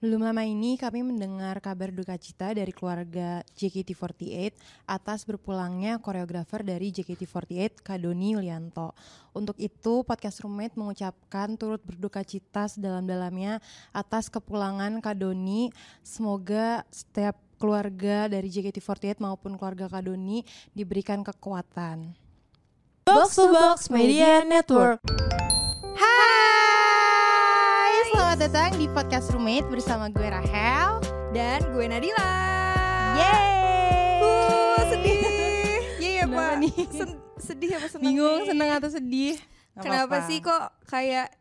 Belum lama ini kami mendengar kabar duka cita dari keluarga JKT48 atas berpulangnya koreografer dari JKT48 Kadoni Yulianto. Untuk itu podcast Roommate mengucapkan turut berduka cita sedalam-dalamnya atas kepulangan Kadoni. Semoga setiap keluarga dari JKT48 maupun keluarga Kadoni diberikan kekuatan. Box to Box Media Network. Selamat datang di podcast Roommate bersama gue Rahel. Dan gue Nadila. Yeay! Uh, sedih. Iya, Kenapa Pak. nih? Sen- sedih apa senang? Bingung, nih? seneng atau sedih? Gak Kenapa sih kok kayak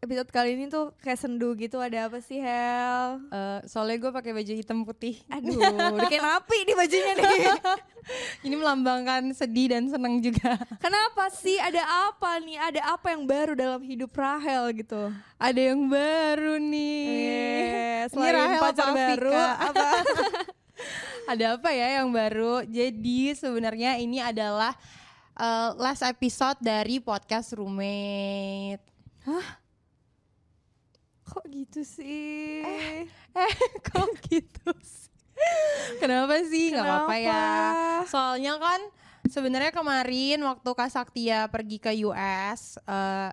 episode kali ini tuh kayak sendu gitu? Ada apa sih, Hel? Eh, soalnya gue pakai baju hitam putih. Aduh, udah kayak napi di bajunya nih. Ini melambangkan sedih dan senang juga. Kenapa sih? Ada apa nih? Ada apa yang baru dalam hidup Rahel gitu? Ada yang baru nih. Eh, Ini Rahel pacar apa baru, apa? Ada apa ya yang baru? Jadi sebenarnya ini adalah eh, last episode dari podcast Roommate. Kok gitu sih? Eh, kok gitu sih? Kenapa sih? Gak apa-apa ya. Soalnya kan sebenarnya kemarin waktu Kak Saktia pergi ke US, eh,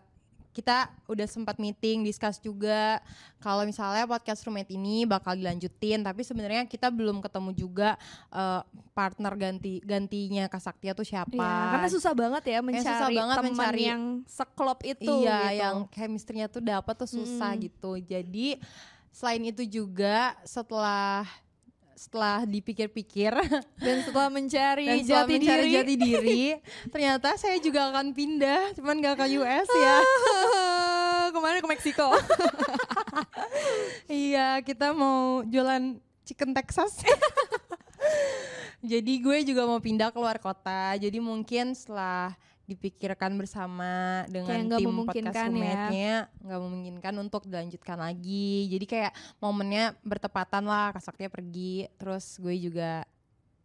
kita udah sempat meeting, discuss juga kalau misalnya podcast roommate ini bakal dilanjutin, tapi sebenarnya kita belum ketemu juga eh, partner ganti gantinya Kak Saktia tuh siapa. Iya, karena susah banget ya mencari susah banget teman mencari- yang seklop itu iya, gitu. yang chemistry-nya tuh dapat tuh susah Mm. gitu. Jadi selain itu juga setelah setelah dipikir-pikir dan setelah mencari dan setelah jati mencari diri jati diri ternyata saya juga akan pindah cuman gak ke US ya. Kemarin ke Meksiko. Iya kita mau jualan chicken Texas. Jadi gue juga mau pindah keluar kota. Jadi mungkin setelah dipikirkan bersama dengan Kayak tim memungkinkan podcast ya. roommate-nya nggak memungkinkan untuk dilanjutkan lagi jadi kayak momennya bertepatan lah kasaknya pergi terus gue juga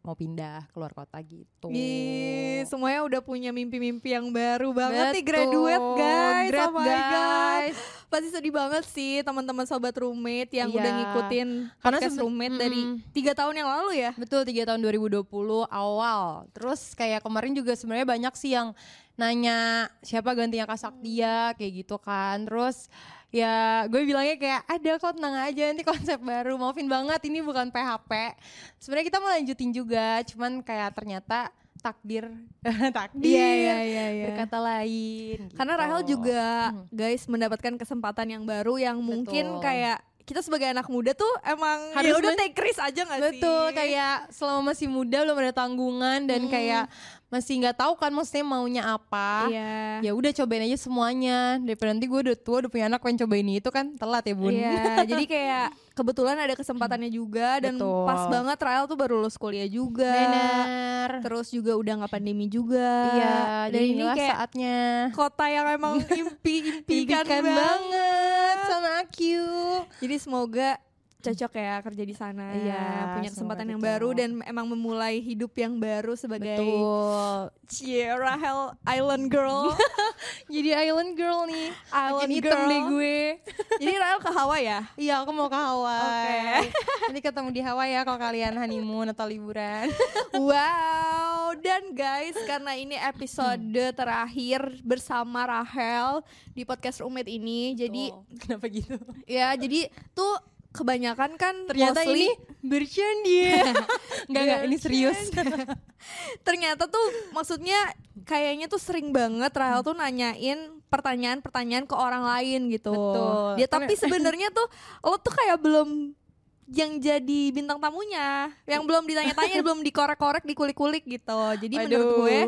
mau pindah keluar kota gitu Ih, semuanya udah punya mimpi-mimpi yang baru banget nih Betul. graduate guys Grad, oh my god guys. pasti sedih banget sih teman-teman sobat roommate yang Iya. udah ngikutin Karena podcast roommate Mm-mm. dari tiga tahun yang lalu ya Betul, tiga tahun 2020 awal. Terus kayak kemarin juga sebenarnya banyak sih yang nanya siapa gantinya Kak Saktia kayak gitu kan. Terus ya gue bilangnya kayak ada kok tenang aja nanti konsep baru. Maafin banget ini bukan PHP. Sebenarnya kita mau lanjutin juga, cuman kayak ternyata takdir takdir Iya, iya, iya, iya. berkata lain. Karena gitu. Rahel juga Hmm. guys mendapatkan kesempatan yang baru yang mungkin Betul. kayak kita sebagai anak muda tuh emang Harus ya udah take risk aja gak sih? Betul, kayak selama masih muda belum ada tanggungan dan Mm. kayak masih nggak tahu kan maksudnya maunya apa. Iya. Ya udah cobain aja semuanya. Daripada nanti gue udah tua udah punya anak pengen cobain itu kan telat ya bun. Iya, jadi kayak kebetulan ada kesempatannya juga dan Betul. pas banget Rahel tuh baru lulus kuliah juga. Benar. Terus juga udah nggak pandemi juga. Iya, dan jadi ini kayak saatnya. kota yang emang impi-impikan Impikan banget. banget sama aku. Jadi semoga cocok ya kerja di sana. Iya, punya kesempatan yang cocok. baru dan emang memulai hidup yang baru sebagai Betul. Cie Rahel Island Girl. Jadi island girl nih. Island Makin girl. deh gue. jadi Rahel ke Hawaii ya? Iya aku mau ke Hawaii. Oke. Nanti ketemu di Hawaii ya kalau kalian honeymoon atau liburan. Wow, dan guys, karena ini episode terakhir bersama Rahel di podcast Roommate ini, jadi Tuh, kenapa gitu? ya, jadi tuh kebanyakan kan Ternyata mostly- ini bercanda. Enggak enggak ini serius. ternyata tuh maksudnya kayaknya tuh sering banget Rahel tuh nanyain pertanyaan-pertanyaan ke orang lain gitu. Betul. Ya tapi sebenarnya tuh lo tuh kayak belum yang jadi bintang tamunya, yang belum ditanya-tanya, belum dikorek-korek, dikulik-kulik gitu. Jadi menurut Waduh. gue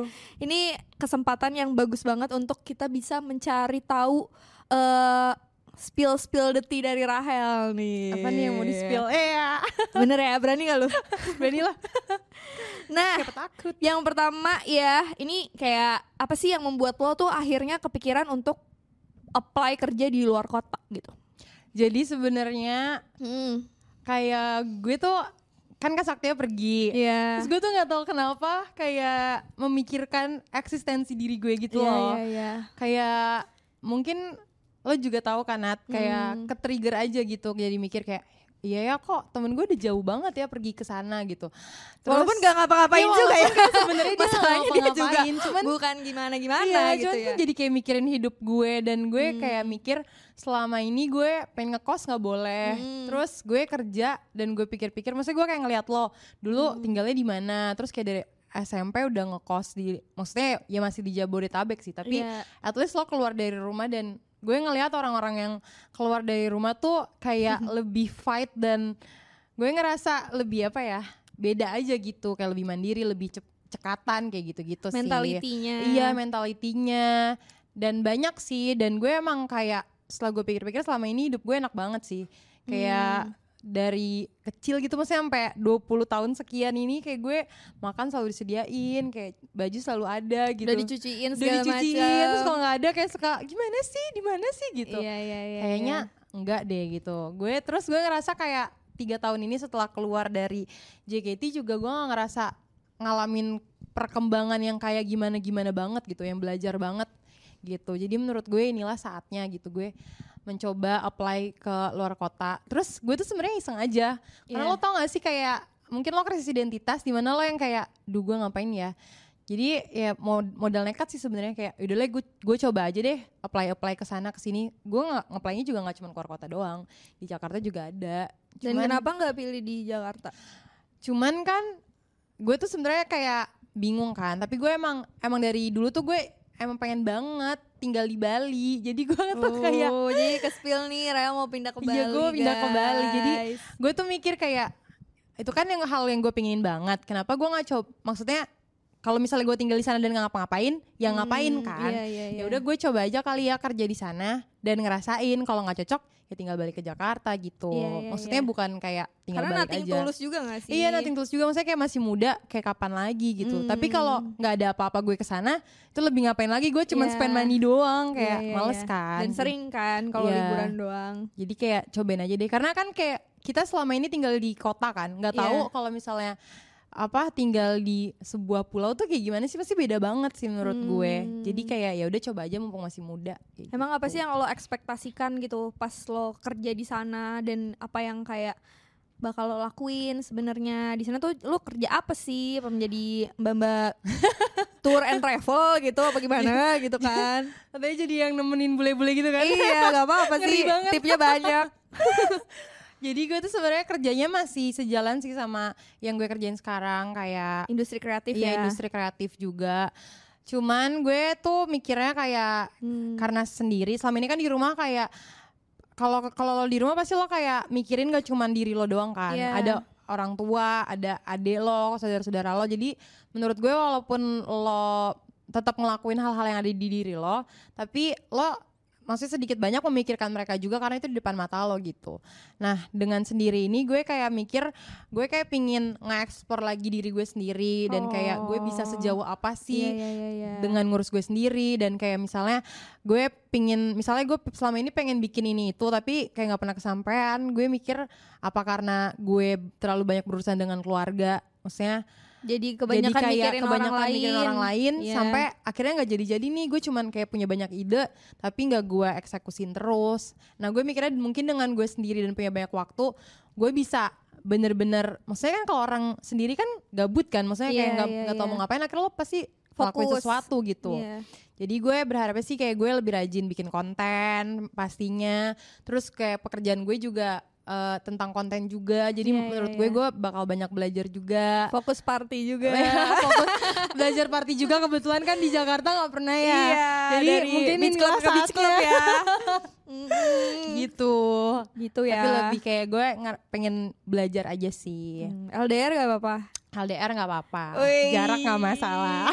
ini kesempatan yang bagus banget untuk kita bisa mencari tahu eh spill spill the tea dari Rahel nih. Apa nih yang mau di spill? Eh ya. Bener ya, berani gak lu? Berani lah. Nah, Siapa takut? yang pertama ya, ini kayak apa sih yang membuat lo tuh akhirnya kepikiran untuk apply kerja di luar kota gitu? Jadi sebenarnya Hmm. kayak gue tuh kan Kak Saktia pergi. Iya. Terus gue tuh nggak tahu kenapa kayak memikirkan eksistensi diri gue gitu Iya, loh. iya, iya. Kayak mungkin lo juga tahu kan Nat, kayak Hmm. ke-trigger aja gitu jadi mikir kayak iya ya kok temen gue udah jauh banget ya pergi ke sana gitu. Walaupun gak ngapa-ngapain Iya, juga ya. sebenarnya dia Masalahnya dia juga cuman bukan gimana-gimana iya, gitu cuman ya. tuh jadi kayak mikirin hidup gue dan gue Hmm. kayak mikir selama ini gue pengen ngekos nggak boleh. Hmm. Terus gue kerja dan gue pikir-pikir, maksudnya gue kayak ngeliat lo dulu Hmm. tinggalnya di mana, terus kayak dari SMP udah ngekos di, maksudnya ya masih di Jabodetabek sih, tapi Iya. at least lo keluar dari rumah dan gue ngelihat orang-orang yang keluar dari rumah tuh kayak lebih fight dan gue ngerasa lebih apa ya beda aja gitu kayak lebih mandiri lebih cep- cekatan kayak gitu-gitu sih mentalitinya. iya mentalitinya dan banyak sih dan gue emang kayak setelah gue pikir-pikir selama ini hidup gue enak banget sih kayak Hmm. Dari kecil gitu maksudnya sampai 20 tahun sekian ini kayak gue makan selalu disediain kayak baju selalu ada gitu Udah dicuciin udah segala dicuciin macam. terus kalau nggak ada kayak suka gimana sih di mana sih gitu Iya, iya, iya. kayaknya iya. enggak deh gitu gue terus gue ngerasa kayak tiga tahun ini setelah keluar dari JKT juga gue nggak ngerasa ngalamin perkembangan yang kayak gimana gimana banget gitu yang belajar banget gitu jadi menurut gue inilah saatnya gitu gue mencoba apply ke luar kota. Terus gue tuh sebenarnya iseng aja. Karena Iya. lo tau gak sih kayak mungkin lo krisis identitas di mana lo yang kayak duh gue ngapain ya? Jadi ya mod- modal nekat sih sebenarnya kayak udah lah gue gue coba aja deh apply apply ke sana ke sini. Gue nggak ngaplaynya juga nggak cuma keluar kota doang di Jakarta juga ada. Dan Cuman- kenapa nggak pilih di Jakarta? cuman kan gue tuh sebenarnya kayak bingung kan tapi gue emang emang dari dulu tuh gue emang pengen banget tinggal di Bali jadi gue tuh kayak Oh, jadi ke spill nih Raya mau pindah ke Bali. Iya, gue pindah ke Bali. Jadi, gue tuh mikir kayak itu kan yang hal yang gue pengenin banget kenapa gue nggak coba maksudnya kalau misalnya gue tinggal di sana dan nggak ngapa-ngapain ya ngapain Hmm, kan Iya, iya, ya iya. udah gue coba aja kali ya kerja di sana dan ngerasain kalau nggak cocok ya tinggal balik ke Jakarta gitu Iya, iya, maksudnya iya. bukan kayak tinggal Karena balik aja tulus juga gak sih? Iya nating tulus juga maksudnya kayak masih muda kayak kapan lagi gitu. Hmm. Tapi kalau nggak ada apa-apa gue ke sana itu lebih ngapain lagi gue cuma Iya. spend money doang kayak Iya, iya, males iya. kan. Dan sering kan kalau Iya. liburan doang. Jadi kayak cobain aja deh karena kan kayak kita selama ini tinggal di kota kan, nggak Iya. tahu kalau misalnya apa tinggal di sebuah pulau tuh kayak gimana sih pasti beda banget sih menurut gue. Hmm. Jadi kayak ya udah coba aja mumpung masih muda. kayak Emang apa gitu. sih yang lo ekspektasikan gitu pas lo kerja di sana dan apa yang kayak bakal lo lakuin sebenarnya di sana tuh lo kerja apa sih? Apa menjadi mbak-mbak tour and travel gitu apa gimana gitu kan? Katanya jadi yang nemenin bule-bule gitu kan. iya, gak apa-apa sih. Tipnya banyak. Jadi gue tuh sebenarnya kerjanya masih sejalan sih sama yang gue kerjain sekarang kayak Industri kreatif Iya ya. industri kreatif juga. Cuman gue tuh mikirnya kayak Hmm. karena sendiri selama ini kan di rumah kayak kalau kalau lo di rumah pasti lo kayak mikirin gak cuman diri lo doang kan. Iya. Ada orang tua, ada adik lo, saudara-saudara lo. Jadi menurut gue walaupun lo tetap ngelakuin hal-hal yang ada di diri lo, tapi lo maksudnya sedikit banyak memikirkan mereka juga karena itu di depan mata lo gitu. Nah dengan sendiri ini gue kayak mikir gue kayak pingin nge-explore lagi diri gue sendiri dan kayak gue bisa Oh. sejauh apa sih Iya, iya, iya, iya. dengan ngurus gue sendiri dan kayak misalnya gue pingin misalnya gue selama ini pengen bikin ini itu tapi kayak nggak pernah kesampaian gue mikir apa karena gue terlalu banyak berurusan dengan keluarga maksudnya jadi jadi kebanyakan kayak mikirin kebanyakan orang lain. mikirin orang lain Iya. sampai akhirnya nggak jadi-jadi nih gue cuman kayak punya banyak ide tapi nggak gue eksekusin terus nah gue mikirnya mungkin dengan gue sendiri dan punya banyak waktu gue bisa bener-bener maksudnya kan kalau orang sendiri kan gabut kan maksudnya kayak Iya, nggak iya, nggak tahu iya. mau ngapain akhirnya lo pasti Fokus. sesuatu gitu Iya. jadi gue berharapnya sih kayak gue lebih rajin bikin konten pastinya terus kayak pekerjaan gue juga eh, tentang konten juga jadi Iya, menurut iya, gue iya. gue bakal banyak belajar juga Fokus party juga. Fokus belajar party juga kebetulan kan di Jakarta nggak pernah ya. Iya, Jadi dari mungkin inilah club ke beach club ya. Mm, gitu. gitu ya. Tapi lebih kayak gue pengen belajar aja sih. Hmm, LDR gak apa-apa. LDR nggak apa-apa. Jarak nggak masalah.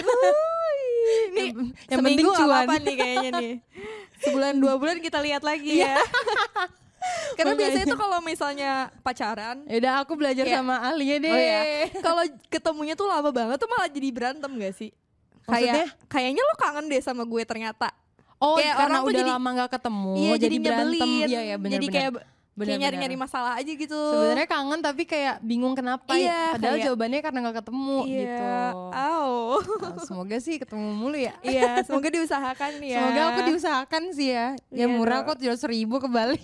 Nih, yang, yang penting seminggu nggak cuan. apa-apa nih kayaknya nih. Sebulan dua bulan kita lihat lagi ya. Karena Makanya. biasanya tuh kalau misalnya pacaran, Yaudah aku belajar Kayak- sama ahlinya deh. oh ya, kalau ketemunya tuh lama banget tuh malah jadi berantem gak sih? Maksudnya? Kayak kayaknya lo kangen deh sama gue ternyata. Oh, Kayak karena orang udah jadi- lama nggak ketemu, iya, jadi, berantem. nyebelin. Iya, iya, bener, jadi bener. kayak Bener, kayak nyari-nyari masalah aja gitu. Sebenarnya kangen tapi kayak bingung kenapa Iya, ya. Padahal kayak- jawabannya karena nggak ketemu iya. gitu. Au. Nah, semoga sih ketemu mulu ya. iya, semoga diusahakan ya. Semoga aku diusahakan sih ya. Ya Iya murah kok tujuh ribu ke Bali.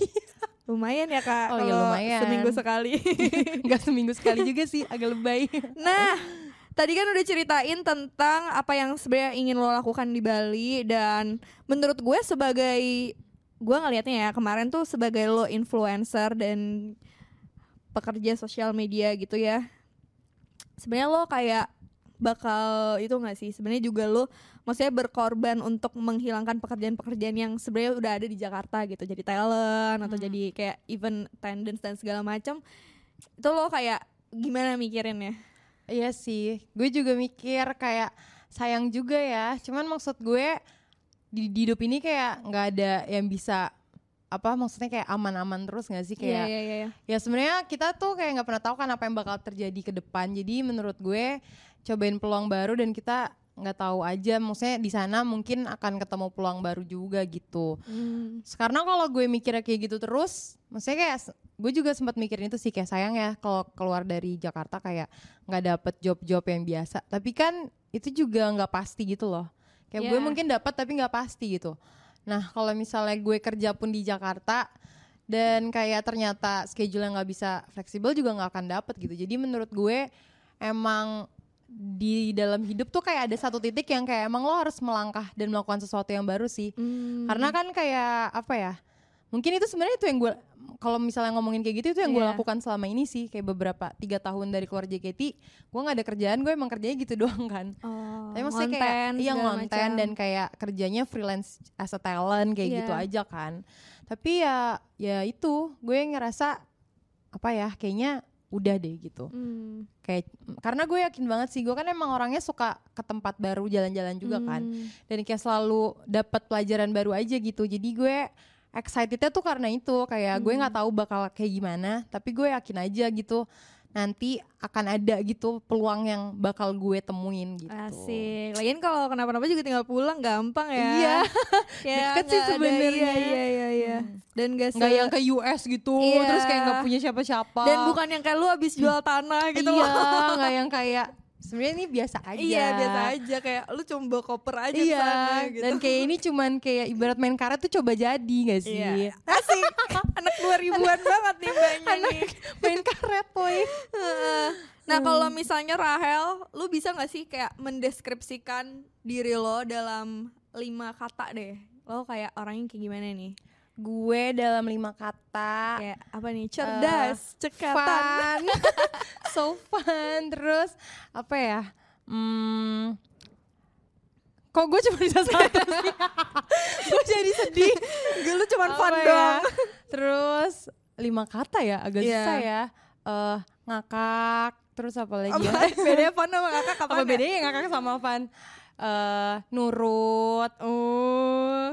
Lumayan ya kak, Oh, iya, lumayan. seminggu sekali. Nggak seminggu sekali juga sih, agak lebay. Nah, tadi kan udah ceritain tentang apa yang sebenarnya ingin lo lakukan di Bali dan menurut gue sebagai gue ngelihatnya ya kemarin tuh sebagai lo influencer dan pekerja sosial media gitu ya. Sebenarnya lo kayak bakal itu nggak sih? Sebenarnya juga lo maksudnya berkorban untuk menghilangkan pekerjaan-pekerjaan yang sebenarnya udah ada di Jakarta gitu. Jadi talent atau Hmm. jadi kayak event attendance dan segala macam. Itu lo kayak gimana mikirinnya? Iya sih, gue juga mikir kayak sayang juga ya. Cuman maksud gue di, di hidup ini kayak nggak ada yang bisa apa maksudnya kayak aman-aman terus nggak sih kayak iya, iya, iya. ya sebenarnya kita tuh kayak nggak pernah tahu kan apa yang bakal terjadi ke depan. Jadi menurut gue cobain peluang baru dan kita nggak tahu aja maksudnya di sana mungkin akan ketemu peluang baru juga gitu. Hmm. Karena kalau gue mikirnya kayak gitu terus, maksudnya kayak gue juga sempat mikirin itu sih kayak sayang ya kalau keluar dari Jakarta kayak nggak dapet job-job yang biasa. Tapi kan itu juga nggak pasti gitu loh. Kayak gue Yeah. mungkin dapat tapi nggak pasti gitu. Nah kalau misalnya gue kerja pun di Jakarta dan kayak ternyata schedule nggak bisa fleksibel juga nggak akan dapet gitu. Jadi menurut gue emang di dalam hidup tuh kayak ada satu titik yang kayak emang lo harus melangkah dan melakukan sesuatu yang baru sih. Hmm. Karena kan kayak apa ya? Mungkin itu sebenarnya itu yang gue kalau misalnya ngomongin kayak gitu itu yang gue Iya. lakukan selama ini sih kayak beberapa tiga tahun dari keluar JKT gue nggak ada kerjaan gue emang kerjanya gitu doang kan Oh, tapi maksudnya kayak ngonten iya macam. dan kayak kerjanya freelance as a talent kayak Iya. gitu aja kan tapi ya ya itu gue ngerasa apa ya kayaknya udah deh gitu Hmm. kayak karena gue yakin banget sih gue kan emang orangnya suka ke tempat baru jalan-jalan juga kan Hmm. dan kayak selalu dapat pelajaran baru aja gitu jadi gue excitednya tuh karena itu kayak gue Hmm. nggak tahu bakal kayak gimana tapi gue yakin aja gitu nanti akan ada gitu peluang yang bakal gue temuin gitu Asik. Lagian kalau kenapa-napa juga tinggal pulang gampang ya. iya Kayak Deket sih sebenarnya. Iya iya iya. iya. Dan gak, se- nggak yang ke US gitu Iya. terus kayak nggak punya siapa-siapa dan bukan yang kayak lu abis jual tanah gitu iya loh. nggak yang kayak sebenarnya ini biasa aja Iya biasa aja kayak lu cuma bawa koper aja iya sana gitu. dan kayak ini cuman kayak ibarat main karet tuh coba jadi gak sih Iya. Asik. Anak 2000-an banget nih mbaknya nih. main karet boy. Nah kalau misalnya Rahel, lu bisa gak sih kayak mendeskripsikan diri lo dalam lima kata deh? Lo kayak orangnya kayak gimana nih? Gue dalam lima kata Kayak apa nih? Cerdas, cekatan. fun so fun terus apa ya hmm, kok gue cuma bisa satu sih gue jadi sedih Gue lu cuman fun ya? dong. terus lima kata ya agak Iya. susah ya Eh, ngakak terus apa lagi ya bedanya fun sama kapan apa ya? bedanya ngakak sama fun Eh, nurut Oh.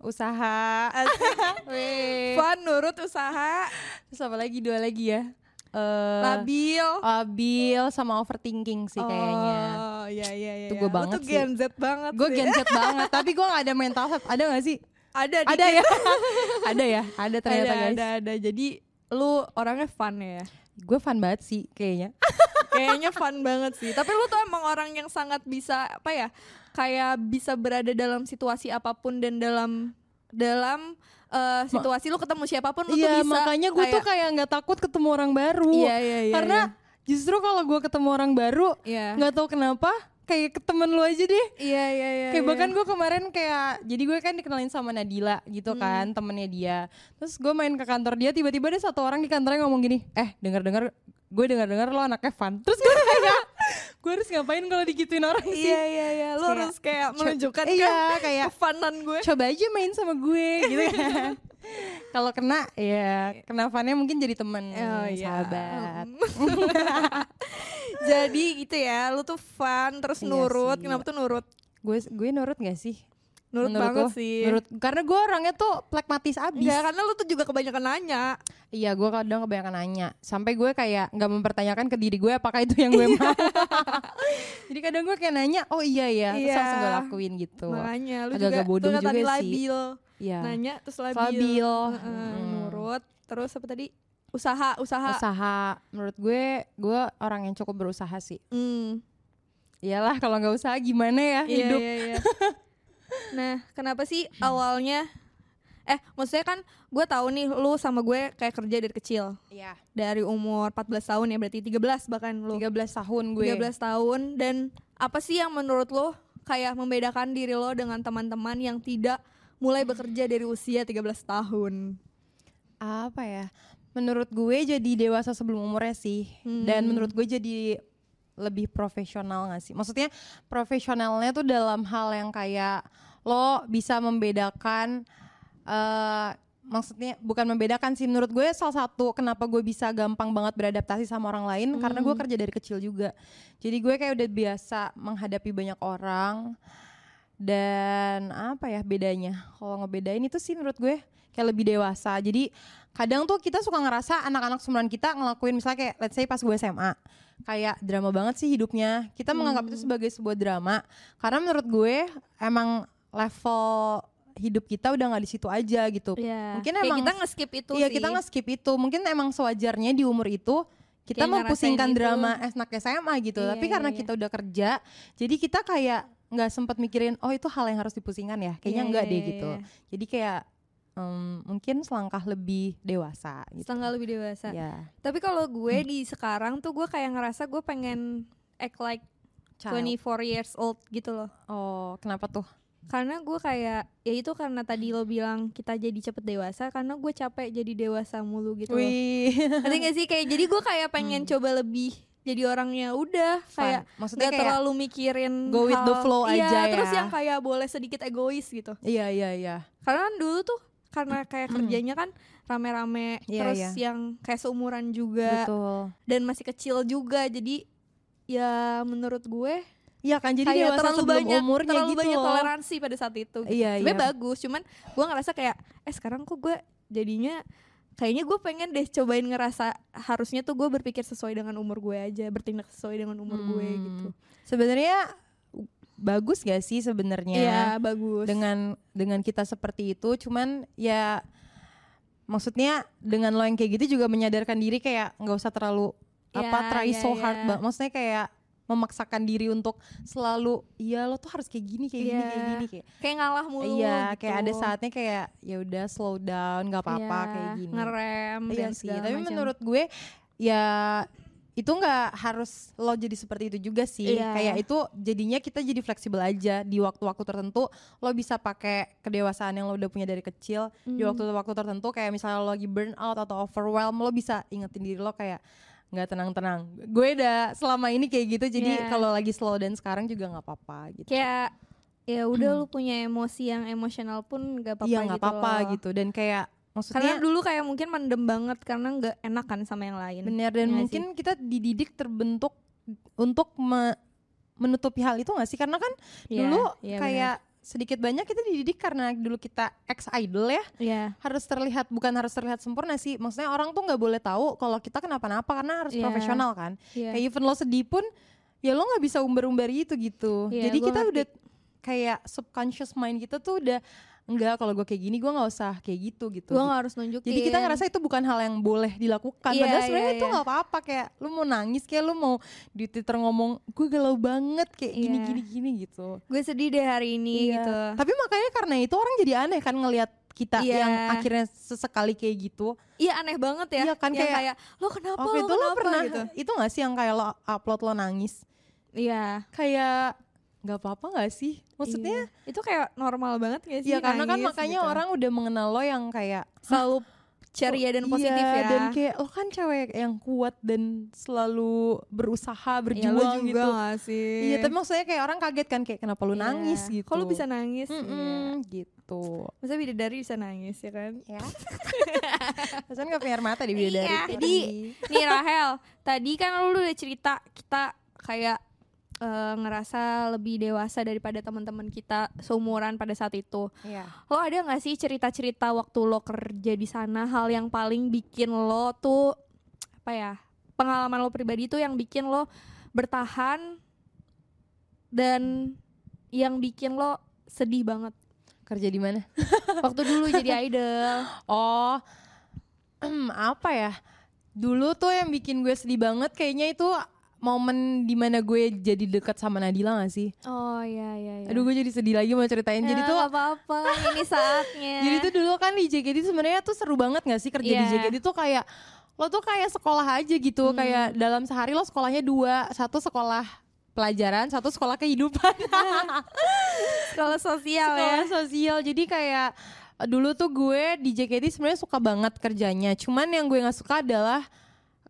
Usaha. Fun, nurut, usaha, terus apa lagi dua lagi ya Eh, labil. labil sama overthinking sih kayaknya Oh, iya iya iya. Itu gue iya. banget Lu tuh sih. Gen Z banget. gue. Gen Z banget tapi gue gak ada mental health ada gak sih Ada ada ya ada ya ada ternyata ada, guys ada ada. Jadi lu orangnya fun ya. gue fun banget sih kayaknya Kayaknya fun banget sih. Tapi lu tuh emang orang yang sangat bisa apa ya? Kayak bisa berada dalam situasi apa pun dan dalam dalam eh, situasi lu ketemu siapa pun lu tuh iya bisa. makanya gue tuh kayak nggak takut ketemu orang baru Iya iya iya. karena justru kalau gue ketemu orang baru iya. nggak tahu kenapa kayak ke temen lu aja deh Iya iya iya. kayak iya. bahkan gue kemarin kayak jadi gue kan dikenalin sama Nadila gitu Hmm. kan temennya dia terus gue main ke kantor dia tiba-tiba ada satu orang di kantornya ngomong gini eh dengar-dengar gue dengar-dengar lo anaknya fun terus gue kayak gue harus ngapain kalau digituin orang sih Iya iya iya. Kayak, harus kayak menunjukkan iya, kan kayak- kefunan gue. coba aja main sama gue gitu kan kalau kena ya kena funnya mungkin jadi temen Oh, iya. sahabat Jadi gitu ya, lu tuh fun terus Iya nurut. sih. Kenapa tuh nurut? gue gue nurut gak sih Nurut Menurut banget lo? sih. Nurut karena gue orangnya tuh plekmatis abis. Enggak, karena lu tuh juga kebanyakan nanya. Iya, gue kadang kebanyakan nanya. Sampai gue kayak nggak mempertanyakan ke diri gue apakah itu yang gue mau. Jadi kadang gue kayak nanya, oh iya ya, terus Iya. langsung gue lakuin gitu. Makanya lu Agak-agak juga bodoh juga sih. labil. Iya. Nanya terus labil. Labil. Heeh, Mm. Nurut. Terus apa tadi? Usaha, usaha. Usaha, menurut gue, gue orang yang cukup berusaha sih. Hmm. Iyalah kalau nggak usaha gimana ya Iya, hidup? iya, iya. nah, kenapa sih awalnya eh maksudnya kan gue tahu nih lu sama gue kayak kerja dari kecil Iya. dari umur 14 tahun ya berarti 13 bahkan lu 13 tahun gue. 13 tahun dan apa sih yang menurut lo kayak membedakan diri lo dengan teman-teman yang tidak mulai bekerja dari usia 13 tahun. Apa ya? Menurut gue jadi dewasa sebelum umurnya sih. Dan Hmm. menurut gue jadi lebih profesional gak sih? Maksudnya profesionalnya tuh dalam hal yang kayak lo bisa membedakan eh maksudnya bukan membedakan sih. Menurut gue salah satu kenapa gue bisa gampang banget beradaptasi sama orang lain karena gue kerja dari kecil juga. Jadi gue kayak udah biasa menghadapi banyak orang dan apa ya bedanya kalau ngebedain itu sih menurut gue kayak lebih dewasa jadi kadang tuh kita suka ngerasa anak-anak seumuran kita ngelakuin misalnya kayak let's say pas gue SMA kayak drama banget sih hidupnya kita menganggap itu sebagai sebuah drama karena menurut gue emang level hidup kita udah nggak di situ aja gitu Iya. Mungkin Kayak emang- kita nge-skip itu Iya sih. kita nge-skip itu mungkin emang sewajarnya di umur itu kita Kayak mempusingkan ngerasain itu. drama anak SMA gitu Iya, tapi karena iya, iya. kita udah kerja jadi kita kayak nggak sempat mikirin oh itu hal yang harus dipusingkan ya? Kayaknya Iya, enggak iya, deh iya, gitu. iya. jadi kayak em, mungkin selangkah lebih dewasa gitu. Setengah lebih dewasa. Ya tapi kalau gue di sekarang tuh gue kayak ngerasa gue pengen act like child. 24 years old gitu loh. Oh kenapa tuh? Karena gue kayak ya itu karena tadi lo bilang kita jadi cepet dewasa karena gue capek jadi dewasa mulu gitu loh. Wih. Ngerti gak sih? Kayak jadi gue kayak pengen coba lebih jadi orangnya udah Fun. kayak maksudnya nggak kayak terlalu mikirin go with the hal- flow iya, aja terus ya. yang kayak boleh sedikit egois gitu iya iya iya karena kan dulu tuh karena kayak kerjanya kan rame-rame Iya, terus iya. yang kayak seumuran juga betul dan masih kecil juga jadi ya menurut gue Iya kan jadi kayak dewasa terlalu banyak umurnya terlalu gitu banyak loh. toleransi pada saat itu gitu. Iya, Sebenarnya iya. bagus cuman gue ngerasa kayak eh sekarang kok gue jadinya kayaknya gue pengen deh cobain ngerasa harusnya tuh gue berpikir sesuai dengan umur gue aja bertindak sesuai dengan umur gue Hmm. gitu Sebenarnya bagus gak sih sebenarnya? iya bagus Dengan dengan kita seperti itu, cuman ya maksudnya dengan lo yang kayak gitu juga menyadarkan diri kayak nggak usah terlalu apa Ya, try ya, so ya. hard banget. Maksudnya kayak memaksakan diri untuk selalu iya lo tuh harus kayak gini kayak gini Iya. kayak gini kayak kayak ngalah mulu iya gitu. kayak ada saatnya kayak ya udah slow down nggak apa-apa Iya, kayak gini ngerem iya dan sih tapi macam. menurut gue ya itu nggak harus lo jadi seperti itu juga sih Iya. kayak itu jadinya kita jadi fleksibel aja di waktu-waktu tertentu lo bisa pakai kedewasaan yang lo udah punya dari kecil di Hmm. waktu-waktu tertentu kayak misalnya lo lagi burn out atau overwhelm lo bisa ingetin diri lo kayak nggak tenang-tenang. Gue udah selama ini kayak gitu jadi Iya. kalau lagi slow dan sekarang juga nggak apa-apa gitu. Kayak ya udah lu punya emosi yang emosional pun gak apa-apa iya nggak gitu apa-apa gitu. Dan kayak karena maksudnya dulu kayak mungkin mendem banget karena nggak enak kan sama yang lain. Bener dan Iya mungkin kita dididik terbentuk untuk me- menutupi hal itu gak sih? Karena kan Iya, dulu iya, kayak sedikit banyak kita dididik karena dulu kita ex idol ya Iya. harus terlihat bukan harus terlihat sempurna sih maksudnya orang tuh nggak boleh tahu kalau kita kenapa-napa karena harus Iya. profesional kan Iya. kayak even lo sedih pun ya lo nggak bisa umbar-umbari itu gitu Iya, jadi kita ngerti. udah kayak subconscious mind kita tuh udah enggak kalau gue kayak gini gue nggak usah kayak gitu gitu Gue gak harus nunjukin. jadi kita ngerasa itu bukan hal yang boleh dilakukan. Iya, Padahal sebenarnya iya, itu iya. nggak apa-apa kayak lu mau nangis kayak lu mau di Twitter ngomong gue galau banget kayak gini Iya. gini gini gitu. gue sedih deh hari ini Iya. gitu. Tapi makanya karena itu orang jadi aneh kan ngelihat kita Iya. yang akhirnya sesekali kayak gitu. Iya aneh banget ya. Iya kan, Yang kayak- lo kenapa Waktu lo itu lo kenapa pernah gitu. itu gak sih yang kayak lo upload lo nangis? Iya. Kayak nggak apa-apa gak sih? Maksudnya Iya. itu kayak normal banget gak sih? ya karena kan makanya gitu. orang udah mengenal lo yang kayak selalu ceria dan Iya, positif ya. dan kayak lo kan cewek yang kuat dan selalu berusaha Iya, lo berjuang juga gitu gak sih? iya tapi maksudnya kayak orang kaget kan kayak kenapa lu Iya. nangis gitu Kok lo bisa nangis? Mm-mm, Iya. gitu Masa bidadari bisa nangis ya kan? ya Pesan gak punya air mata di bidadari Iya, jadi nih Rahel, tadi kan lu udah cerita kita kayak eh, ngerasa lebih dewasa daripada teman-teman kita seumuran pada saat itu. Iya. Lo ada nggak sih cerita-cerita waktu lo kerja di sana hal yang paling bikin lo tuh apa ya pengalaman lo pribadi tuh yang bikin lo bertahan dan yang bikin lo sedih banget kerja di mana waktu dulu jadi idol. oh apa ya dulu tuh yang bikin gue sedih banget kayaknya itu momen di mana gue jadi dekat sama Nadila gak sih? Oh iya iya iya. Aduh gue jadi sedih lagi mau ceritain. jadi Ya, tuh nggak apa-apa, ini saatnya. Jadi tuh dulu kan di JKT sebenarnya tuh seru banget gak sih kerja di Iya. JKT tuh kayak lo tuh kayak sekolah aja gitu Hmm. kayak dalam sehari lo sekolahnya dua satu sekolah pelajaran satu sekolah kehidupan sekolah sosial ya. sekolah sosial jadi kayak dulu tuh gue di JKT sebenarnya suka banget kerjanya cuman yang gue nggak suka adalah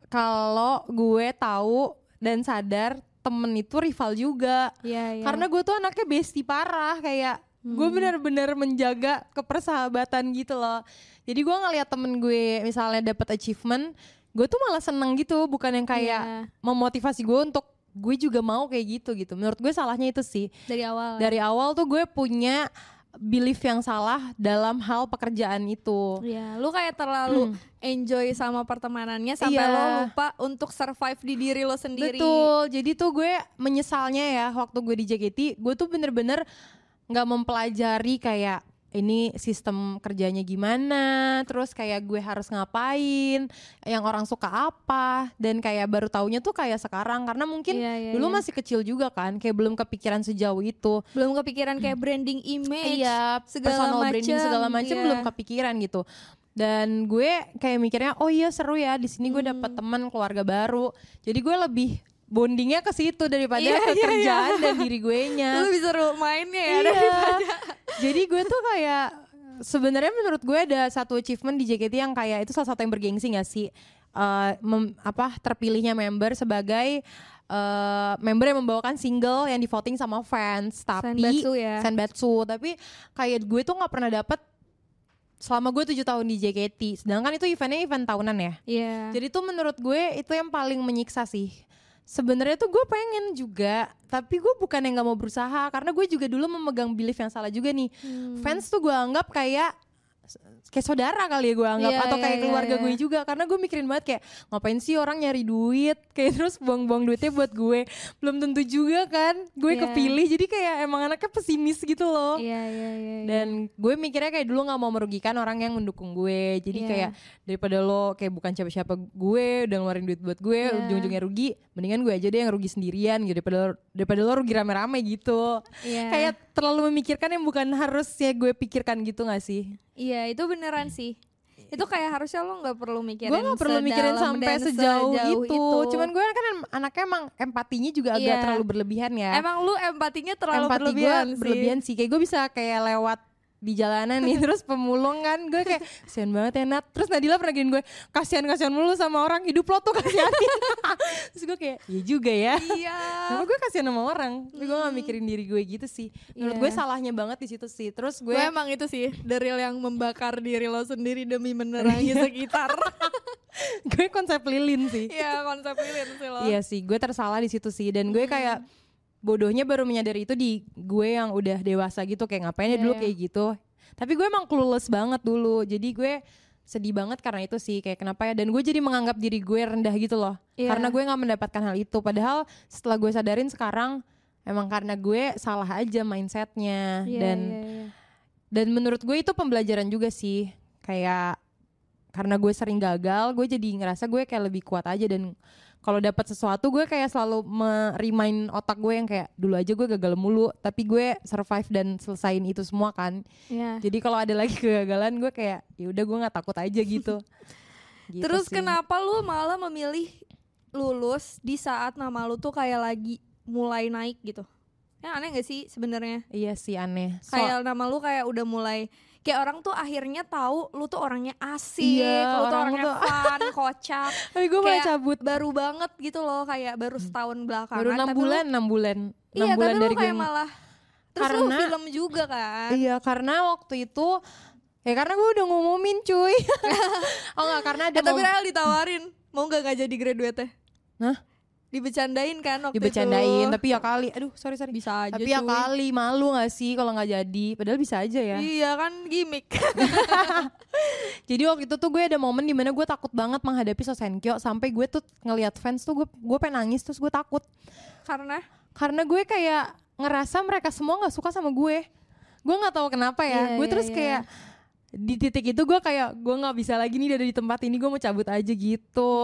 kalau gue tahu dan sadar temen itu rival juga Iya iya. karena gue tuh anaknya bestie parah kayak gue Hmm. bener-bener menjaga kepersahabatan gitu loh jadi gue ngeliat temen gue misalnya dapat achievement gue tuh malah seneng gitu bukan yang kayak Iya. memotivasi gue untuk gue juga mau kayak gitu gitu menurut gue salahnya itu sih dari awal. ya? dari awal tuh gue punya belief yang salah dalam hal pekerjaan itu Iya, lu kayak terlalu enjoy sama pertemanannya sampai Hmm. Iya. lo lupa untuk survive di diri lo sendiri. Betul. Jadi tuh gue menyesalnya ya waktu gue di JKT, gue tuh bener-bener nggak mempelajari kayak ini sistem kerjanya gimana, terus kayak gue harus ngapain, yang orang suka apa, dan kayak baru taunya tuh kayak sekarang karena mungkin Iya, iya, dulu iya. masih kecil juga kan, kayak belum kepikiran sejauh itu. Belum kepikiran kayak branding image. Iya, segala personal branding segala macam iya. belum kepikiran gitu. Dan gue kayak mikirnya, oh iya seru ya di sini gue Hmm. dapet teman keluarga baru. Jadi gue lebih bondingnya ke situ daripada Iya, ke iya, kerjaan dan diri gue nya. Lu bisa seru mainnya ya Iya. daripada Jadi gue tuh kayak sebenarnya menurut gue ada satu achievement di JKT yang kayak itu salah satu yang bergengsi gak sih? Eh, mem- apa terpilihnya member sebagai eh, member yang membawakan single yang di voting sama fans tapi Senbatsu ya. Senbatsu tapi kayak gue tuh nggak pernah dapet selama gue tujuh tahun di JKT sedangkan itu eventnya event tahunan ya Iya. jadi tuh menurut gue itu yang paling menyiksa sih. Sebenarnya tuh gue pengen juga, tapi gue bukan yang nggak mau berusaha karena gue juga dulu memegang belief yang salah juga nih. Hmm. Fans tuh gue anggap kayak kayak saudara kali ya gue anggap Iya, atau iya, kayak iya, keluarga iya. gue juga karena gue mikirin banget kayak ngapain sih orang nyari duit kayak terus buang-buang duitnya buat gue belum tentu juga kan gue Iya. kepilih jadi kayak emang anaknya pesimis gitu loh Iya iya iya. iya. dan gue mikirnya kayak dulu nggak mau merugikan orang yang mendukung gue jadi Iya. kayak daripada lo kayak bukan siapa-siapa gue udah ngeluarin duit buat gue Iya. ujung-ujungnya rugi mendingan gue aja deh yang rugi sendirian gitu daripada daripada lo rugi rame-rame gitu Iya. kayak terlalu memikirkan yang bukan harus ya gue pikirkan gitu gak sih Iya itu beneran sih. Itu kayak harusnya lo nggak perlu mikirin. gue gak perlu mikirin sampai sejauh, sejauh itu. cuman gue kan anaknya emang empatinya juga agak Iya. terlalu berlebihan ya Emang lu empatinya terlalu empati berlebihan gue sih. berlebihan sih kayak gue bisa kayak lewat di jalanan nih terus pemulung kan gue kayak kasihan banget ya Nat. Terus Nadila pernah gini gue kasihan kasihan mulu sama orang hidup lo tuh kasihanin terus gue kayak iya juga ya. Iya. Kenapa gue kasihan sama orang tapi gue gak mikirin diri gue gitu sih. Menurut Iya. gue salahnya banget di situ sih. Terus Gue gue emang itu sih dari yang membakar diri lo sendiri demi menerangi sekitar. gue konsep lilin sih. Iya konsep lilin sih lo. Iya sih, gue tersalah di situ sih. Dan gue kayak bodohnya baru menyadari itu di gue yang udah dewasa gitu kayak ngapain ya Iya, dulu iya. kayak gitu. Tapi gue emang clueless banget dulu. Jadi gue sedih banget karena itu sih kayak kenapa ya dan gue jadi menganggap diri gue rendah gitu loh. Iya. Karena gue nggak mendapatkan hal itu padahal setelah gue sadarin sekarang emang karena gue salah aja mindsetnya Iya, dan iya, iya. dan menurut gue itu pembelajaran juga sih kayak karena gue sering gagal gue jadi ngerasa gue kayak lebih kuat aja dan kalau dapat sesuatu gue kayak selalu me-remind otak gue yang kayak dulu aja gue gagal mulu tapi gue survive dan selesain itu semua kan Iya. jadi kalau ada lagi kegagalan gue kayak ya udah gue nggak takut aja gitu Gitu Terus sih. kenapa lu malah memilih lulus di saat nama lu tuh kayak lagi mulai naik gitu? Ya aneh gak sih sebenarnya? iya sih aneh So- Kayak nama lu kayak udah mulai kayak orang tuh akhirnya tahu lu tuh orangnya asik, Iya, lu tuh orang orangnya tuh- fun, kocak. tapi gue malah kayak cabut Baru banget gitu loh, kayak baru setahun belakangan. baru enam lu- bulan enam bulan enam Iya, bulan tapi lu dari gue kayak malah Terus lu Karena- film juga kan? Iya karena waktu itu ya karena gue udah ngumumin cuy. oh enggak karena ada Eh, tapi Rel ditawarin, mau gak gak jadi graduate Hah? Dibecandain kan waktu dibecandain itu? tapi ya kali. Aduh sorry sorry. Bisa aja tapi ya cuy. kali malu gak sih kalau nggak jadi? Padahal bisa aja ya. Iya kan gimmick. Jadi waktu itu tuh gue ada momen di mana gue takut banget menghadapi Sosenkyo. Sampai gue tuh ngelihat fans tuh gue gue pengen nangis terus gue takut. Karena? Karena gue kayak ngerasa mereka semua nggak suka sama gue. Gue nggak tahu kenapa ya. Iya, gue iya, terus iya. kayak di titik itu gue kayak gue nggak bisa lagi nih dari tempat ini gue mau cabut aja gitu.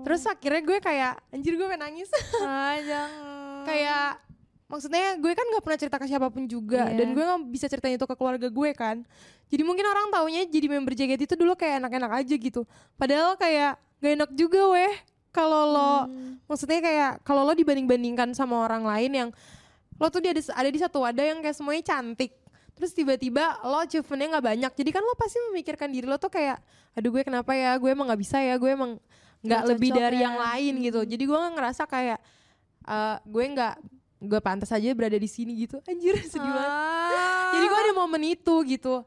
Terus akhirnya gue kayak anjir gue nangis. Ah, jangan. kayak maksudnya gue kan nggak pernah cerita ke siapa pun juga Iya. dan gue nggak bisa ceritain itu ke keluarga gue kan. Jadi mungkin orang taunya jadi member JKT itu dulu kayak enak-enak aja gitu. Padahal kayak gak enak juga weh. Kalau lo Hmm. maksudnya kayak kalau lo dibanding-bandingkan sama orang lain yang lo tuh di ada ada di satu wadah yang kayak semuanya cantik terus tiba-tiba lo achievementnya nggak banyak. Jadi kan lo pasti memikirkan diri lo tuh kayak aduh gue kenapa ya? Gue emang nggak bisa ya? Gue emang nggak lebih dari ya. yang lain gitu. Jadi gue ngerasa kayak eh, gue nggak gue pantas aja berada di sini gitu. Anjir sedih banget. Ah. jadi gue ada momen itu gitu.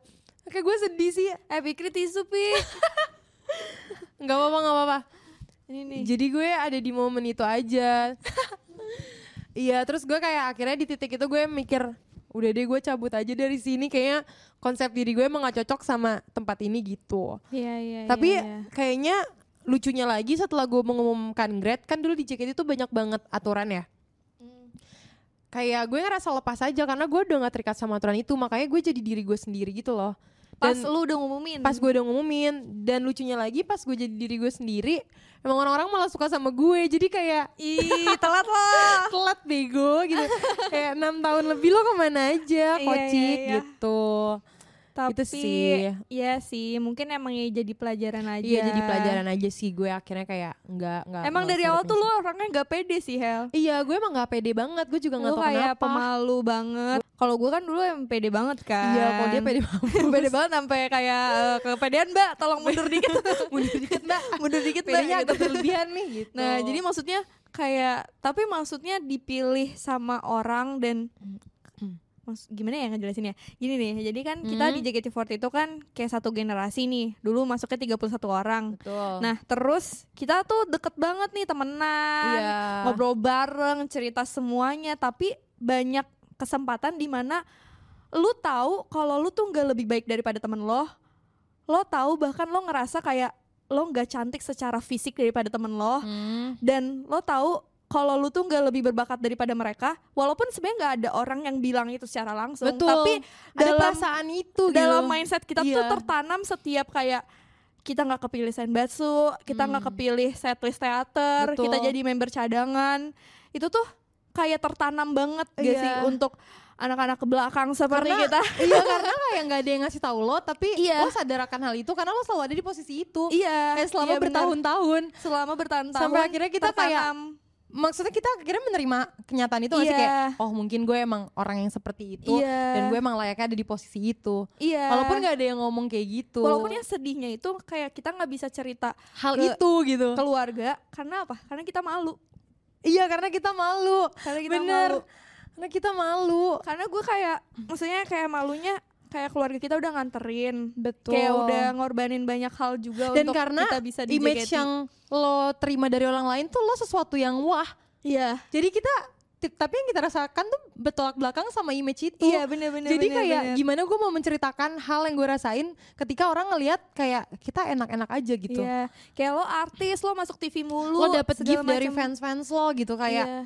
Kayak gue sedih sih. Eh pikir tisu pi. Nggak apa-apa nggak apa-apa. Ini nih. Jadi gue ada di momen itu aja. Iya, terus gue kayak akhirnya di titik itu gue mikir, udah deh gue cabut aja dari sini. Kayaknya konsep diri gue emang gak cocok sama tempat ini gitu. iya iya Tapi iya, iya. kayaknya lucunya lagi setelah gue mengumumkan grad, kan dulu di JKT itu banyak banget aturan ya. Hmm. Kayak gue ngerasa lepas aja karena gue udah gak terikat sama aturan itu. Makanya gue jadi diri gue sendiri gitu loh. Pas Dan- lu udah ngumumin. pas gue udah ngumumin. Dan lucunya lagi pas gue jadi diri gue sendiri emang orang-orang malah suka sama gue. Jadi kayak ih telat lah telat bego gitu. Kayak enam tahun lebih lo ke mana aja Iya, kocik iya, iya. gitu tapi Itu sih. iya sih mungkin emang ya jadi pelajaran aja. iya jadi pelajaran aja sih. Gue akhirnya kayak nggak nggak emang dari awal tuh lu orangnya nggak pede sih Hel. Iya gue emang nggak pede banget. Gue juga nggak tahu kayak kenapa. pemalu banget. Kalau gue kan dulu emang pede banget kan. Iya kalau dia pede banget pede banget sampai kayak eh, kepedean mbak. Tolong mundur dikit. Mundur dikit mbak. Mundur dikit mbak. Pedenya gitu. agak berlebihan nih gitu. Nah jadi maksudnya kayak tapi maksudnya dipilih sama orang dan Mas, gimana ya ngejelasinnya? Gini nih, jadi kan kita Hmm. di JKT48 itu kan kayak satu generasi nih. Dulu masuknya 31 orang. betul Nah, terus kita tuh deket banget nih temenan, iya ngobrol bareng, cerita semuanya, tapi banyak kesempatan di mana lu tahu kalau lu tuh nggak lebih baik daripada temen lo. Lo tahu bahkan lo ngerasa kayak lo nggak cantik secara fisik daripada temen lo Hmm. dan lo tahu kalau lu tuh nggak lebih berbakat daripada mereka, walaupun sebenarnya nggak ada orang yang bilang itu secara langsung, betul tapi ada dalam- perasaan itu dalam gitu. mindset kita tuh Iya. tertanam setiap kayak kita nggak kepilih senbatsu, kita nggak Hmm. kepilih setlist teater, Betul. kita jadi member cadangan, itu tuh kayak tertanam banget gak Iya. sih untuk anak-anak ke belakang seperti Karena- kita. iya karena kayak nggak ada yang ngasih tahu lo tapi Iya. lo sadar akan hal itu karena lo selalu ada di posisi itu iya, kayak selama iya bertahun-tahun selama bertahun-tahun Sampai akhirnya kita kayak tertanam. Maksudnya kita akhirnya menerima kenyataan itu nggak sih Iya. kayak oh mungkin gue emang orang yang seperti itu Iya. dan gue emang layaknya ada di posisi itu iya. walaupun nggak ada yang ngomong kayak gitu Walaupun yang sedihnya itu kayak kita nggak bisa cerita hal ke- itu gitu keluarga karena apa? Karena kita malu. iya karena kita malu Karena kita bener malu. karena kita malu Karena gue kayak maksudnya kayak malunya kayak keluarga kita udah nganterin. betul Kayak udah ngorbanin banyak hal juga Dan untuk karena kita bisa di image JKT. yang lo terima dari orang lain tuh lo sesuatu yang wah Iya. jadi kita tapi yang kita rasakan tuh bertolak belakang sama image itu Iya bener-bener. Jadi kayak gimana gue mau menceritakan hal yang gue rasain ketika orang ngelihat kayak kita enak-enak aja gitu. Iya. Kayak lo artis, lo masuk TV mulu. Lo dapet gift dari macem. fans-fans lo gitu kayak Iya.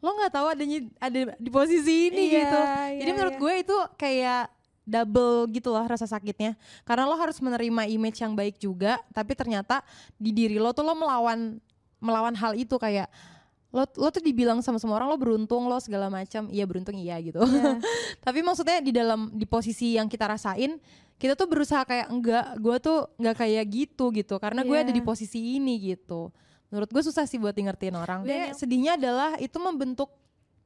lo nggak tahu adanya ada di posisi ini Iya, gitu. iya, Jadi menurut iya. gue itu kayak double gitu loh rasa sakitnya. Karena lo harus menerima image yang baik juga, tapi ternyata di diri lo tuh lo melawan melawan hal itu kayak lo lo tuh dibilang sama semua orang lo beruntung lo segala macam iya beruntung iya gitu Iya. tapi maksudnya di dalam di posisi yang kita rasain kita tuh berusaha kayak enggak gue tuh nggak kayak gitu gitu karena gue Iya. ada di posisi ini gitu menurut gue susah sih buat ngertiin orang Dan sedihnya adalah itu membentuk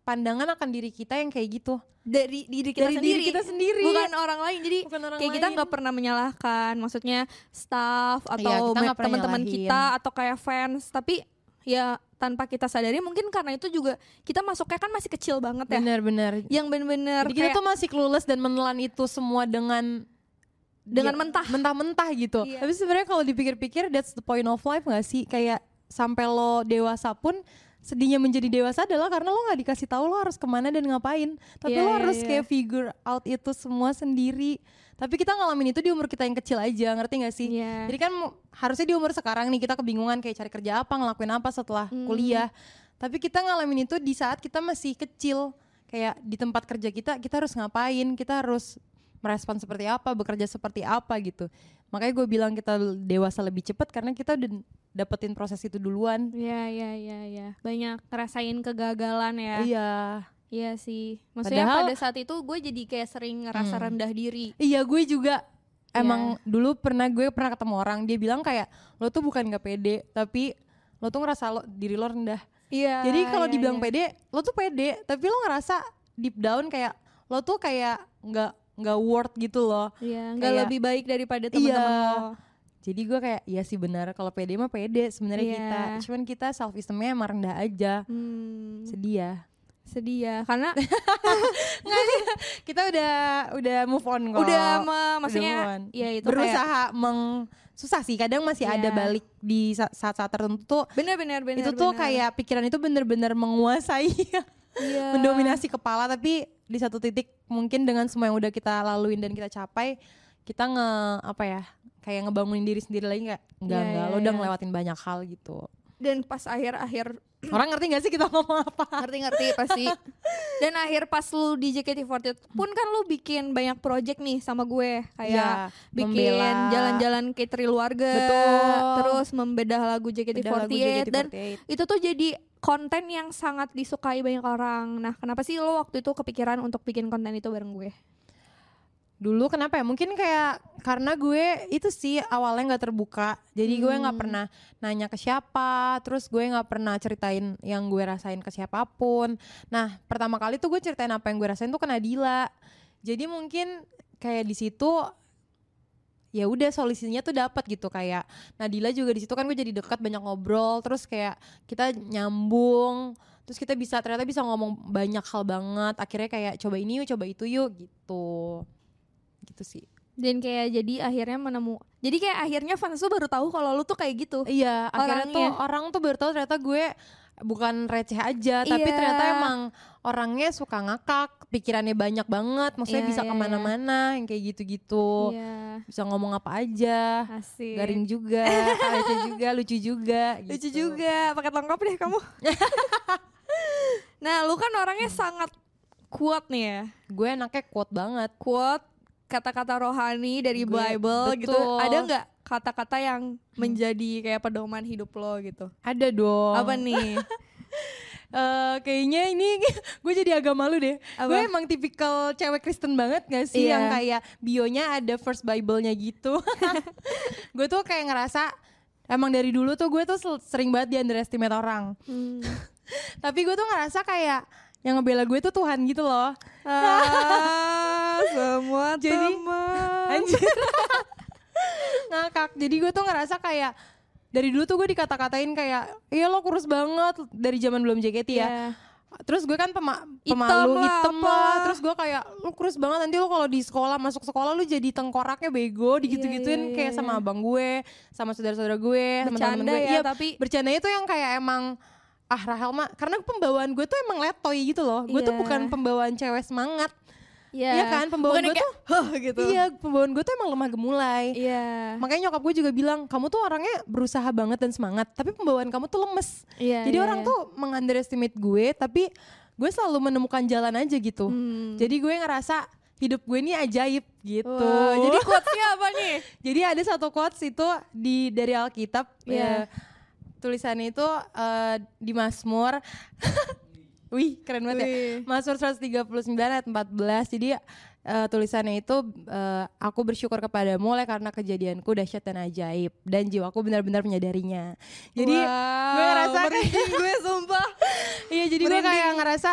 pandangan akan diri kita yang kayak gitu Dari diri kita dari sendiri. diri kita sendiri Bukan orang lain. Jadi Bukan orang kayak kita lain. nggak pernah menyalahkan maksudnya staff Iya, atau kita nggak pernah teman-teman kita atau kayak fans tapi ya tanpa kita sadari mungkin karena itu juga kita masuknya kan masih kecil banget ya benar-benar yang bener-bener jadi kita tuh masih clueless dan menelan itu semua dengan Dengan dia- mentah. mentah-mentah gitu Iya. tapi sebenarnya kalau dipikir-pikir that's the point of life gak sih kayak sampai lo dewasa pun sedihnya menjadi dewasa adalah karena lo nggak dikasih tahu lo harus ke mana dan ngapain tapi Iya, lo iya, harus iya. kayak figure out itu semua sendiri tapi kita ngalamin itu di umur kita yang kecil aja ngerti gak sih Iya. jadi kan harusnya di umur sekarang nih kita kebingungan kayak cari kerja apa ngelakuin apa setelah Hmm. kuliah tapi kita ngalamin itu di saat kita masih kecil kayak di tempat kerja kita kita harus ngapain kita harus merespon seperti apa bekerja seperti apa gitu makanya gue bilang kita dewasa lebih cepat karena kita udah dapetin proses itu duluan Iya iya iya iya. Banyak ngerasain kegagalan ya. iya Iya sih. Maksudnya Padahal- pada saat itu gue jadi kayak sering ngerasa Hmm. rendah diri. iya gue juga Iya. emang dulu pernah gue pernah ketemu orang dia bilang kayak lo tuh bukan nggak pede tapi lo tuh ngerasa lo diri lo rendah Iya. Jadi kalau iya, dibilang iya. pede, lo tuh pede, tapi lo ngerasa deep down kayak lo tuh kayak nggak nggak worth gitu loh. Iya, nggak kayak- lebih baik daripada teman-teman Iya. lo. Jadi gue kayak iya sih benar kalau pede mah pede sebenarnya Iya. kita. Cuman kita self esteemnya emang rendah aja. Hmm, Sedih ya. sedih ya karena Kita udah udah move on kok. udah me- Udah maksudnya move on. ya itu kayak berusaha meng susah sih kadang masih ada Iya. balik di sa- saat-saat tertentu tuh bener-bener bener itu tuh bener. kayak pikiran itu bener-bener menguasai Iya. mendominasi kepala tapi di satu titik mungkin dengan semua yang udah kita laluin dan kita capai kita nge apa ya kayak ngebangunin diri sendiri lagi nggak Iya, enggak iya, lo udah iya. ngelewatin banyak hal gitu dan pas akhir-akhir orang ngerti gak sih kita ngomong apa ngerti-ngerti pasti dan akhir pas lu di JKT48 pun kan lu bikin banyak project nih sama gue kayak ya, bikin jalan-jalan ke Triluarga Betul. terus membedah lagu Beda JKT48 lagu dan JKT48. itu tuh jadi konten yang sangat disukai banyak orang. Nah, kenapa sih lo waktu itu kepikiran untuk bikin konten itu bareng gue? dulu kenapa ya mungkin kayak karena gue itu sih awalnya nggak terbuka jadi gue nggak Hmm. pernah nanya ke siapa terus gue nggak pernah ceritain yang gue rasain ke siapa pun nah pertama kali tuh gue ceritain apa yang gue rasain tuh ke Nadila jadi mungkin kayak di situ ya udah solusinya tuh dapat gitu kayak Nadila juga di situ kan gue jadi dekat banyak ngobrol terus kayak kita nyambung terus kita bisa ternyata bisa ngomong banyak hal banget akhirnya kayak coba ini yuk coba itu yuk gitu gitu sih Dan kayak jadi akhirnya menemu. Jadi kayak akhirnya fans tuh baru tahu kalau lu tuh kayak gitu. iya akhirnya tuh orang tuh baru tahu ternyata gue bukan receh aja tapi Iya. ternyata emang orangnya suka ngakak pikirannya banyak banget maksudnya Iya, bisa iya, ke mana-mana yang kayak gitu-gitu Iya. bisa ngomong apa aja Asik. garing juga receh juga lucu juga Lucu gitu. juga, paket lengkap deh kamu. nah, lu kan orangnya sangat kuat nih ya. gue anaknya quote banget Quote kata-kata rohani dari Gue- Bible gitu. betul. Ada nggak kata-kata yang menjadi kayak pedoman hidup lo gitu? ada dong Apa nih? Eh, kayaknya ini gue jadi agak malu deh. Gue emang tipikal cewek Kristen banget gak sih Iya. yang kayak bionya ada first Bible-nya gitu. gue tuh kayak ngerasa emang dari dulu tuh gue tuh sering banget di underestimate orang. Hmm. Tapi gue tuh ngerasa kayak yang ngebela gue tuh Tuhan gitu loh. Ah, semua Jadi- teman. Anjir. Ngakak. Jadi gue tuh ngerasa kayak dari dulu tuh gue dikata-katain kayak iya lo kurus banget dari zaman belum JKT ya. Iya. Terus gue kan pema Hitam pemalu hitam apa. lah. Terus gue kayak lu kurus banget nanti lu kalau di sekolah masuk sekolah lu jadi tengkoraknya bego digitu-gituin iya, kayak iya. sama abang gue, sama saudara-saudara gue, sama teman-teman Bercanda gue. ya, Iya, tapi bercandanya tuh yang kayak emang ah Rahel mah karena pembawaan gue tuh emang letoy gitu loh. Gue tuh Iya. bukan pembawaan cewek semangat. Iya Iya kan pembawaan gue tuh "Huh," gitu. Iya, pembawaan gue tuh emang lemah gemulai. Iya. Makanya nyokap gue juga bilang, kamu tuh orangnya berusaha banget dan semangat, tapi pembawaan kamu tuh lemes. Iya. Jadi iya, orang iya. tuh mengunderestimate gue, tapi gue selalu menemukan jalan aja gitu. Hmm. Jadi gue ngerasa hidup gue ini ajaib gitu. Wah, jadi quotes-nya apa nih? Jadi ada satu quotes itu di dari Alkitab Iya. ya, tulisannya itu eh, di Mazmur. Wih, keren banget ya. Wih. Mazmur 139 ayat 14. Jadi eh, tulisannya itu eh, aku bersyukur kepadamu oleh karena kejadianku dahsyat dan ajaib dan jiwaku benar-benar menyadarinya. Jadi wow, gue ngerasa kayak- gue sumpah. Iya jadi gue kayak ngerasa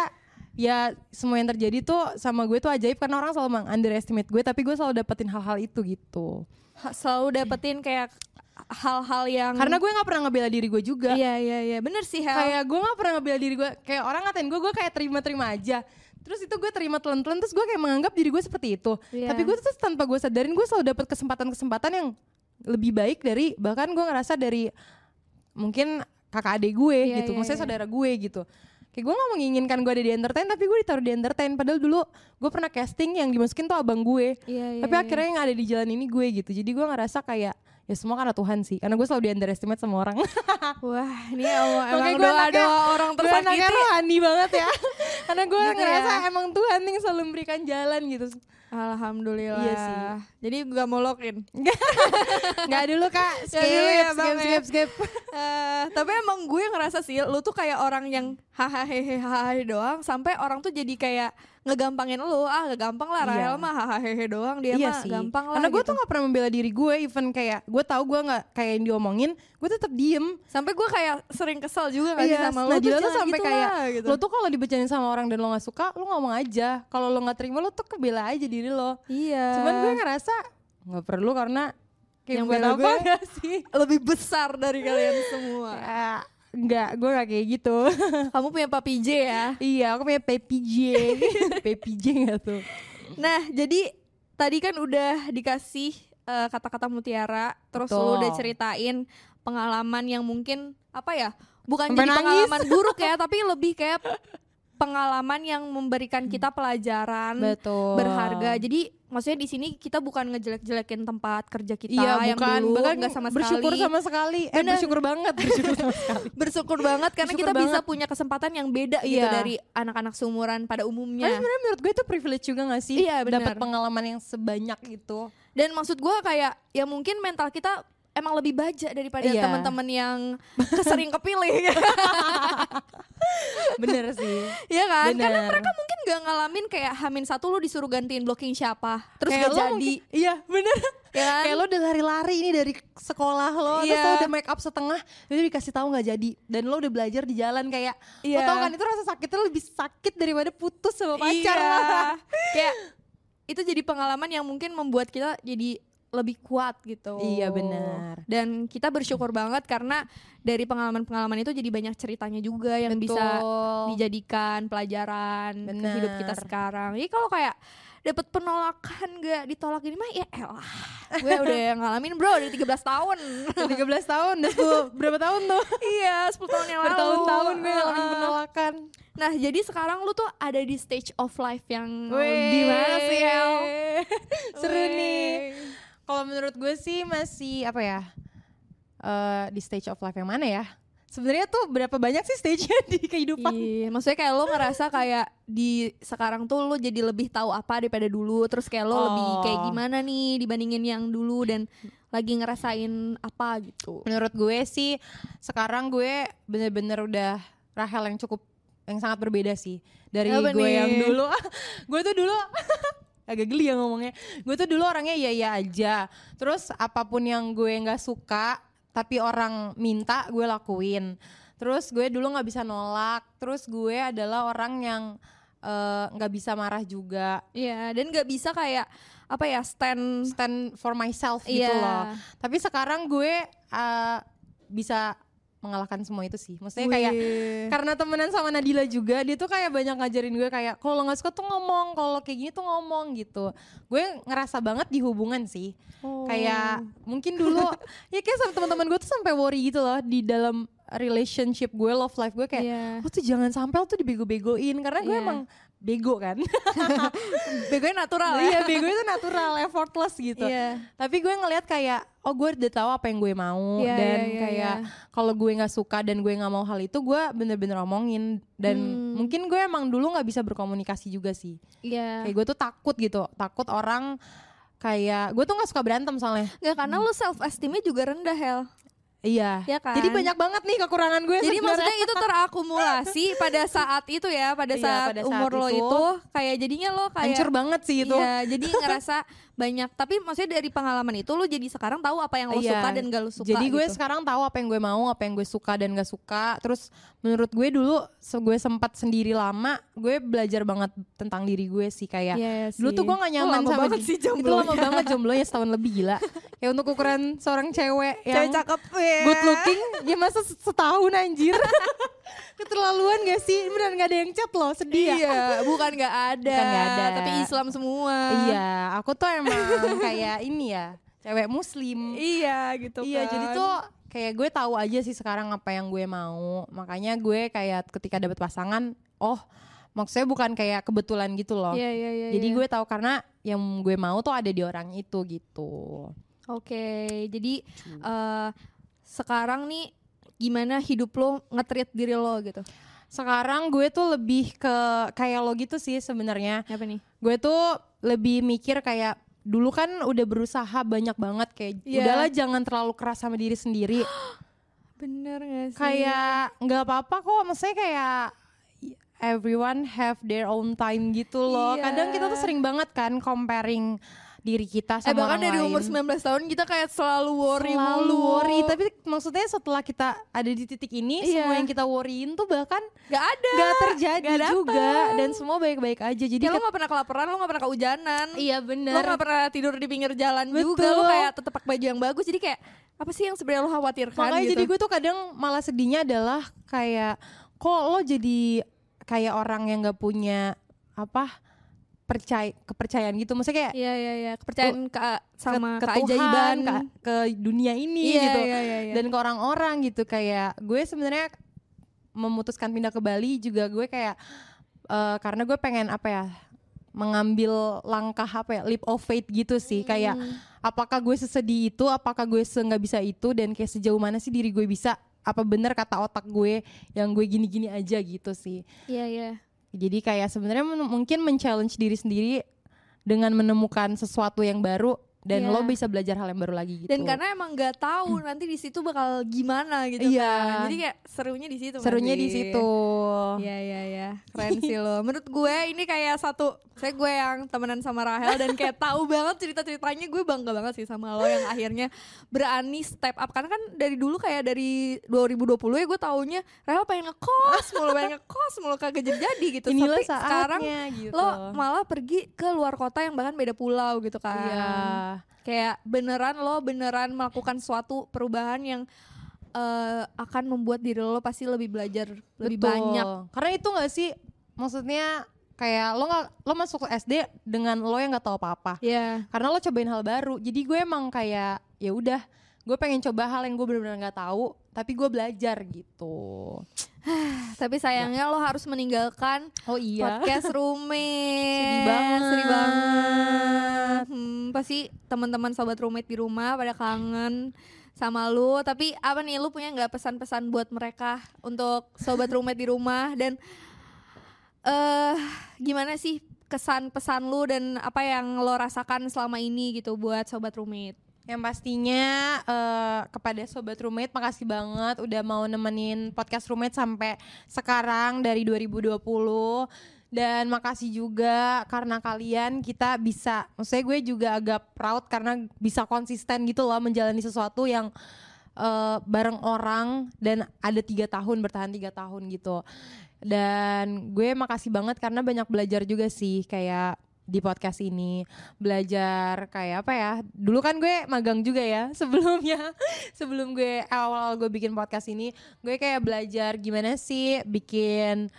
ya semua yang terjadi tuh sama gue tuh ajaib karena orang selalu meng underestimate gue tapi gue selalu dapetin hal-hal itu gitu. Ha- Selalu dapetin kayak hal-hal yang Karena gue nggak pernah ngebela diri gue juga. Iya iya iya, bener sih Hel. Kayak gue nggak pernah ngebela diri gue. Kayak orang ngatain gue, gue kayak terima-terima aja. Terus itu gue terima telan-telan terus gue kayak menganggap diri gue seperti itu. Iya. Tapi gue tuh tanpa gue sadarin gue selalu dapet kesempatan-kesempatan yang lebih baik dari bahkan gue ngerasa dari mungkin kakak adik gue Iya, gitu, iya, maksudnya iya. saudara gue gitu. Kayak gue gak menginginkan gue ada di entertain tapi gue ditaruh di entertain padahal dulu gue pernah casting yang dimasukin tuh abang gue. Iya, iya, tapi iya. akhirnya yang ada di jalan ini gue gitu. Jadi gue ngerasa kayak ya semua karena Tuhan sih. Karena gue selalu di underestimate sama orang. Wah, ini emang, emang gue anaknya- doa-doa orang tersakiti. rohani banget ya. Karena gue Gitu ngerasa ya. emang Tuhan yang selalu memberikan jalan gitu. Alhamdulillah. Iya sih. Jadi gak mau login. Nggak dulu kak, skip, dulu ya, skip, skip, ya. skip. Eh, tapi emang gue ngerasa sih lu tuh kayak orang yang hahaha hahaha doang sampai orang tuh jadi kayak ngegampangin lu ah gak gampang lah Rahel Iya. mah hahaha doang dia iya mah sih. gampang lah Karena gue gitu. tuh gak pernah membela diri gue, even kayak gue tahu gue nggak kayak yang diomongin, gue tetap diem. sampai gue kayak sering kesel juga sih Iya, sama lu Nadila tuh sampai gitu kayak lah, gitu. lo tuh kalau dibacain sama orang dan lo nggak suka, lo ngomong aja. Kalau lo nggak terima, lo tuh kebela aja diri lo. iya Cuman gue ngerasa nggak perlu karena kayak Yang buat apa gue nggak sih? lebih besar dari kalian semua Ya, enggak, gue gak kayak gitu. kamu punya papi J ya iya, aku punya PPJ. PPJ gak tuh? Nah, jadi tadi kan udah dikasih eh, kata-kata mutiara, terus lu Betul. udah ceritain pengalaman yang mungkin apa ya? Bukan Sampai jadi nangis. pengalaman buruk ya, tapi lebih kayak pengalaman yang memberikan kita pelajaran Betul. berharga. Jadi maksudnya di sini kita bukan ngejelek-jelekin tempat kerja kita Iya, yang bukan. dulu Bahkan nggak sama bersyukur sekali. sama sekali. Eh, Bener. bersyukur banget. Bersyukur sama sekali. Bersyukur banget karena Bersyukur kita bisa banget. punya kesempatan yang beda gitu Iya. dari anak-anak seumuran pada umumnya. sebenarnya menurut gue itu privilege juga gak sih? Iya, bener. Dapat pengalaman yang sebanyak itu. Dan maksud gue kayak ya mungkin mental kita emang lebih baja daripada Iya. teman-teman yang kesering kepilih Bener sih. ya kan karena Bener. mereka mungkin gak ngalamin kayak hamin satu lu disuruh gantiin blocking siapa terus Kayak gak lo jadi mungkin- iya, bener. ya kan Kayak lo udah lari-lari ini dari sekolah lo, terus Iya. lo udah make up setengah, terus dikasih tahu nggak jadi, dan lo udah belajar di jalan kayak, lo Iya. tau kan itu rasa sakitnya lebih sakit daripada putus sama pacar. Iya. kayak itu jadi pengalaman yang mungkin membuat kita jadi lebih kuat gitu. Iya, benar. Dan kita bersyukur banget karena dari pengalaman-pengalaman itu jadi banyak ceritanya juga yang bisa Betul. dijadikan pelajaran ke hidup kita sekarang. Jadi kalau kayak dapat penolakan gak ditolak ini mah ya elah. Gue udah ngalamin bro dari 13 tahun. 13 tahun, udah 10, berapa tahun tuh? iya, 10 tahun yang lalu. Bertahun-tahun gue ngalamin Heeh. penolakan. Nah, jadi sekarang lu tuh ada di stage of life yang Weh. gimana sih, El? Seru Weh. nih. Kalau menurut gue sih masih apa ya? eh di stage of life yang mana ya? Sebenarnya tuh berapa banyak sih stage-nya di kehidupan? Iya, maksudnya kayak lo ngerasa kayak di sekarang tuh lo jadi lebih tahu apa daripada dulu, terus kayak lo lebih Oh. kayak gimana nih dibandingin yang dulu dan lagi ngerasain apa gitu. Menurut gue sih sekarang gue bener-bener udah Rahel yang cukup yang sangat berbeda sih dari Apa gue nih? yang dulu. gue tuh dulu agak geli ya ngomongnya. Gue tuh dulu orangnya iya iya aja. Terus apa pun yang gue nggak suka tapi orang minta gue lakuin. Terus gue dulu nggak bisa nolak. Terus gue adalah orang yang eh, nggak bisa marah juga. Iya, dan nggak bisa kayak apa ya stand Stand for myself gitu Iya. loh. Tapi sekarang gue eh, bisa mengalahkan semua itu sih. Maksudnya kayak Wih. karena temenan sama Nadila juga dia tuh kayak banyak ngajarin gue kayak kalau nggak suka tuh ngomong kalau kayak gini tuh ngomong gitu gue ngerasa banget di hubungan sih Oh. kayak mungkin dulu ya kayak sama teman-teman gue tuh sampai worry gitu loh di dalam relationship gue love life gue kayak Iya. lo tuh jangan sampai lo tuh dibego-begoin karena gue Iya. emang bego kan begonya natural ya. iya bego itu natural effortless gitu Iya. tapi gue ngelihat kayak oh gue udah tahu apa yang gue mau Iya, dan iya, iya, kayak kalau gue nggak suka dan gue nggak mau hal itu gue bener-bener omongin dan Hmm. mungkin gue emang dulu nggak bisa berkomunikasi juga sih Iya. kayak gue tuh takut gitu takut orang kayak gue tuh nggak suka berantem soalnya Nggak karena lo self esteemnya juga rendah Hel. iya Ya kan? jadi banyak banget nih kekurangan gue Jadi sebenarnya. maksudnya itu terakumulasi pada saat itu ya, pada Iya, saat pada saat umur lo itu. itu kayak jadinya lo kayak hancur banget sih itu Iya, jadi ngerasa banyak. Tapi maksudnya dari pengalaman itu lo jadi sekarang tahu apa yang lo Iya. suka dan gak lo suka. Jadi gue gitu. sekarang tahu apa yang gue mau, apa yang gue suka dan gak suka. Terus menurut gue dulu gue sempat sendiri lama, gue belajar banget tentang diri gue sih kayak Iya, iya dulu sih. tuh gue gak nyaman lama sama banget sih itu jomblonya. lama banget jomblonya setahun lebih gila. ya untuk ukuran seorang cewek yang Cewek cakep ya. good looking, ya masa se- setahun anjir. Keterlaluan gak sih? Beneran gak ada yang chat loh, sedih ya. Iya, bukan gak ada, Bukan nggak ada. tapi Islam semua. Iya, aku tuh emang kayak ini ya, cewek muslim. Iya gitu Iya, kan. jadi tuh kayak gue tahu aja sih sekarang apa yang gue mau. Makanya gue kayak ketika dapet pasangan, oh maksudnya bukan kayak kebetulan gitu loh. Iya, iya, iya. jadi iya. gue tahu karena yang gue mau tuh ada di orang itu gitu. Oke, jadi eh, sekarang nih gimana hidup lo nge-treat diri lo gitu. Sekarang gue tuh lebih ke kayak lo gitu sih sebenarnya. Apa nih? Gue tuh lebih mikir kayak dulu kan udah berusaha banyak banget kayak Iya. udahlah jangan terlalu keras sama diri sendiri. Bener gak sih? kayak nggak apa-apa kok maksudnya kayak everyone have their own time gitu loh. Iya. Kadang kita tuh sering banget kan comparing diri kita eh sama bahkan orang dari lain. umur 19 tahun kita kayak selalu worry selalu mulu. worry tapi maksudnya setelah kita ada di titik ini Iya. semua yang kita worryin tuh bahkan Gak ada. nggak terjadi Nggak datang. juga dan semua baik-baik aja jadi Kayak lo ket- gak pernah kelaparan, lo gak pernah kehujanan. iya Lo bener gak pernah tidur di pinggir jalan juga. Betul. Lo kayak tetep pakai baju yang bagus. Jadi kayak apa sih yang sebenarnya lo khawatirkan makanya gitu. jadi gue tuh kadang malah sedihnya adalah kayak kok lo jadi kayak orang yang nggak punya apa percaya kepercayaan gitu. Maksudnya kayak Iya iya iya, kepercayaan ke, sama ke, ke Tuhan, keajaiban ke, ke dunia ini Iya, gitu. iya, iya, iya. dan ke orang-orang gitu. Kayak gue sebenarnya memutuskan pindah ke Bali juga gue kayak eh, karena gue pengen apa ya mengambil langkah apa ya leap of faith gitu sih. Kayak Hmm. apakah gue sesedih itu apakah gue se nggak bisa itu dan kayak sejauh mana sih diri gue bisa apa bener kata otak gue yang gue gini-gini aja gitu sih. Iya iya. Jadi kayak sebenarnya mungkin men-challenge diri sendiri dengan menemukan sesuatu yang baru dan Iya. lo bisa belajar hal yang baru lagi gitu. Dan karena emang nggak tahu nanti di situ bakal gimana gitu Iya. kan. Jadi kayak serunya di situ. serunya di situ. Iya iya iya, keren sih lo. Menurut gue ini kayak satu, saya gue yang temenan sama Rahel dan kayak tahu banget cerita-ceritanya gue bangga banget sih sama lo yang akhirnya berani step up karena kan dari dulu kayak dari 2020 ya gue taunya Rahel pengen ngekos mulu, pengen ngekos mulu kagak jadi-jadi gitu. Inilah Tapi sekarang saatnya gitu. lo malah pergi ke luar kota yang bahkan beda pulau gitu kan. Iya. Kayak beneran lo beneran melakukan suatu perubahan yang eh, akan membuat diri lo pasti lebih belajar lebih Betul. banyak. Karena itu gak sih maksudnya kayak lo nggak lo masuk ke SD dengan lo yang nggak tahu apa-apa. Iya. Karena lo cobain hal baru. Jadi gue emang kayak ya udah gue pengen coba hal yang gue benar-benar nggak tahu tapi gue belajar gitu. Tapi sayangnya lo harus meninggalkan Oh iya. podcast roommate. Sedih banget. Sedih banget. Hmm, pasti teman-teman sobat roommate di rumah pada kangen sama lu. Tapi apa nih lu punya nggak pesan-pesan buat mereka untuk sobat roommate di rumah dan eh gimana sih kesan pesan lu dan apa yang lo rasakan selama ini gitu buat sobat roommate? Yang pastinya eh, kepada sobat roommate makasih banget udah mau nemenin podcast roommate sampai sekarang dari 2020 dan makasih juga karena kalian kita bisa maksudnya gue juga agak proud karena bisa konsisten gitu loh menjalani sesuatu yang eh, bareng orang dan ada tiga tahun bertahan tiga tahun gitu. Dan gue makasih banget karena banyak belajar juga sih kayak di podcast ini belajar kayak apa ya dulu kan gue magang juga ya sebelumnya sebelum gue awal gue bikin podcast ini gue kayak belajar gimana sih bikin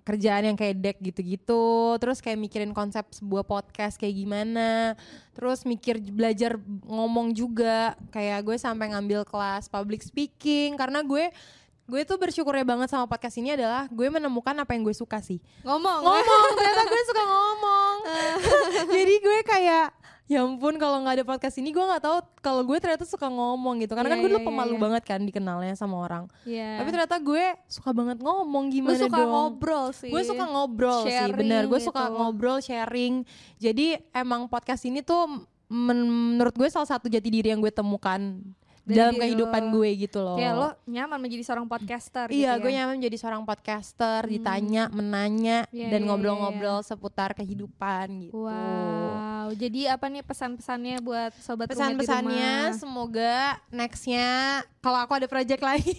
kerjaan yang kayak deck gitu-gitu terus kayak mikirin konsep sebuah podcast kayak gimana terus mikir belajar ngomong juga kayak gue sampai ngambil kelas public speaking karena gue gue tuh bersyukurnya banget sama podcast ini adalah gue menemukan apa yang gue suka sih Ngomong. ngomong ternyata gue suka ngomong jadi gue kayak ya ampun kalau nggak ada podcast ini gue nggak tahu kalau gue ternyata suka ngomong gitu karena Iya, kan gue iya, dulu iya, pemalu iya. banget kan dikenalnya sama orang Iya. tapi ternyata gue suka banget ngomong gimana suka dong ngobrol sih. gue suka ngobrol sih Sharing bener gue suka gitu. ngobrol sharing jadi emang podcast ini tuh men- menurut gue salah satu jati diri yang gue temukan dalam kehidupan lo. gue gitu loh Kayak lo nyaman menjadi seorang podcaster Iya, gitu gue ya? nyaman menjadi seorang podcaster, Hmm. ditanya, menanya, Iya, dan iya, ngobrol-ngobrol seputar kehidupan gitu. Wow, jadi apa nih pesan-pesannya buat sobat Pesan-pesannya semoga nextnya kalau aku ada project lagi,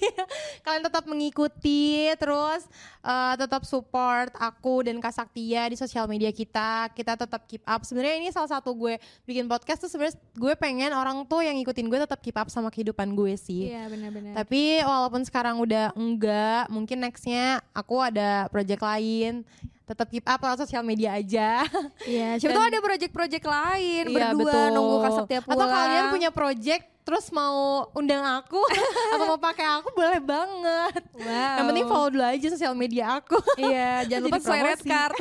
kalian tetap mengikuti, terus eh, tetap support aku dan Kak Saktia di sosial media kita. Kita tetap keep up. Sebenarnya ini salah satu gue bikin podcast tuh sebenarnya gue pengen orang tuh yang ngikutin gue tetap keep up sama kehidupan gue sih. Iya benar-benar. Tapi walaupun sekarang udah enggak, mungkin nextnya aku ada project lain. Tetap keep up lewat sosial media aja. Iya, siapa tahu ada project-project lain Iya, berdua betul. nunggu Kak Setia pulang. Atau kalian punya project terus mau undang aku atau mau pakai aku boleh banget. Wow. Yang penting follow dulu aja sosial media aku. Iya, jangan lupa sesuai red card.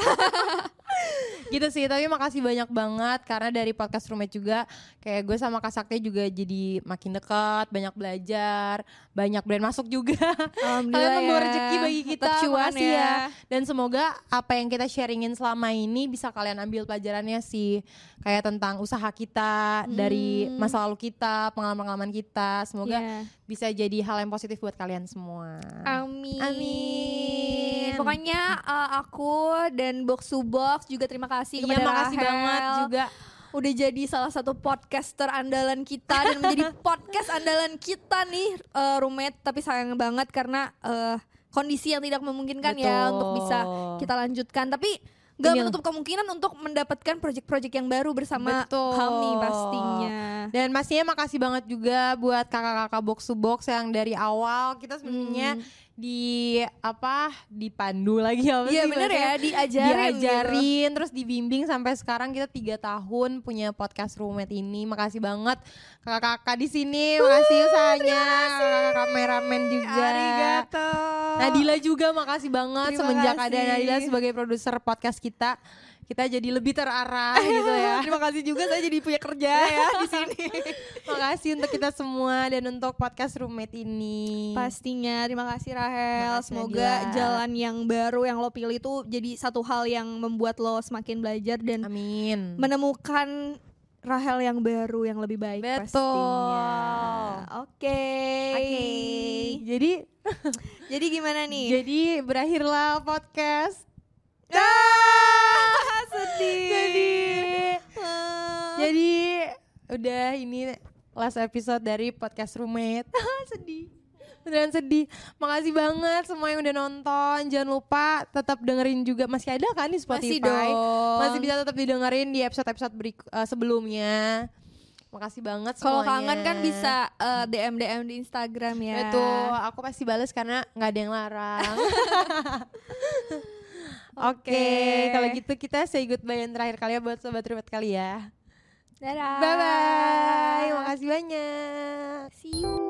Gitu sih tapi makasih banyak banget karena dari podcast roommate juga kayak gue sama Kak Sakti juga jadi makin dekat banyak belajar banyak brand masuk juga kalian membawa ya. rezeki bagi kita makasih ya. dan semoga apa yang kita sharingin selama ini bisa kalian ambil pelajarannya sih kayak tentang usaha kita dari Hmm. masa lalu kita pengalaman-pengalaman kita semoga Iya. bisa jadi hal yang positif buat kalian semua Amin. Amin. Pokoknya uh, aku dan Box to Box juga terima kasih Iya kepada makasih Rahel. banget juga udah jadi salah satu podcaster andalan kita dan menjadi podcast andalan kita nih uh, roommate tapi sayang banget karena uh, kondisi yang tidak memungkinkan ya Betul. untuk bisa kita lanjutkan tapi Ini- menutup kemungkinan untuk mendapatkan project-project yang baru bersama Betul. kami pastinya Dan pastinya makasih banget juga buat kakak-kakak box to box yang dari awal kita sebenarnya Hmm. Di apa dipandu lagi apa Iya sih bener bahasanya? ya diajarin, gitu. diajarin terus dibimbing sampai sekarang kita tiga tahun punya podcast roommate ini makasih banget kakak-kakak di sini makasih usahanya kakak kameramen juga Arigato. Nadila juga makasih banget Terima semenjak ada kasih. Nadila sebagai produser podcast kita kita jadi lebih terarah gitu ya Terima kasih juga saya jadi punya kerja ya di sini. Makasih untuk kita semua dan untuk podcast roommate ini. Pastinya, terima kasih Rahel. Makasih, Semoga Nadila. jalan yang baru yang lo pilih itu jadi satu hal yang membuat lo semakin belajar dan Amin. menemukan Rahel yang baru yang lebih baik Betul. pastinya. Oke. Oke. Jadi Jadi gimana nih? jadi berakhirlah podcast. Ah, sedih. Jadi Ah. jadi udah ini last episode dari podcast roommate. sedih. Beneran sedih. Makasih banget semua yang udah nonton. Jangan lupa tetap dengerin juga masih ada kan di Spotify. Masih dong. Masih bisa tetap didengerin di episode-episode berik- eh, sebelumnya. Makasih banget Kalau kangen kan bisa eh, DM DM di Instagram ya. Itu aku pasti bales karena nggak ada yang larang. Oke, Oke. kalau gitu kita say goodbye yang terakhir kali ya buat sobat ribet kali ya. Dadah. Bye bye. Makasih banyak. See you.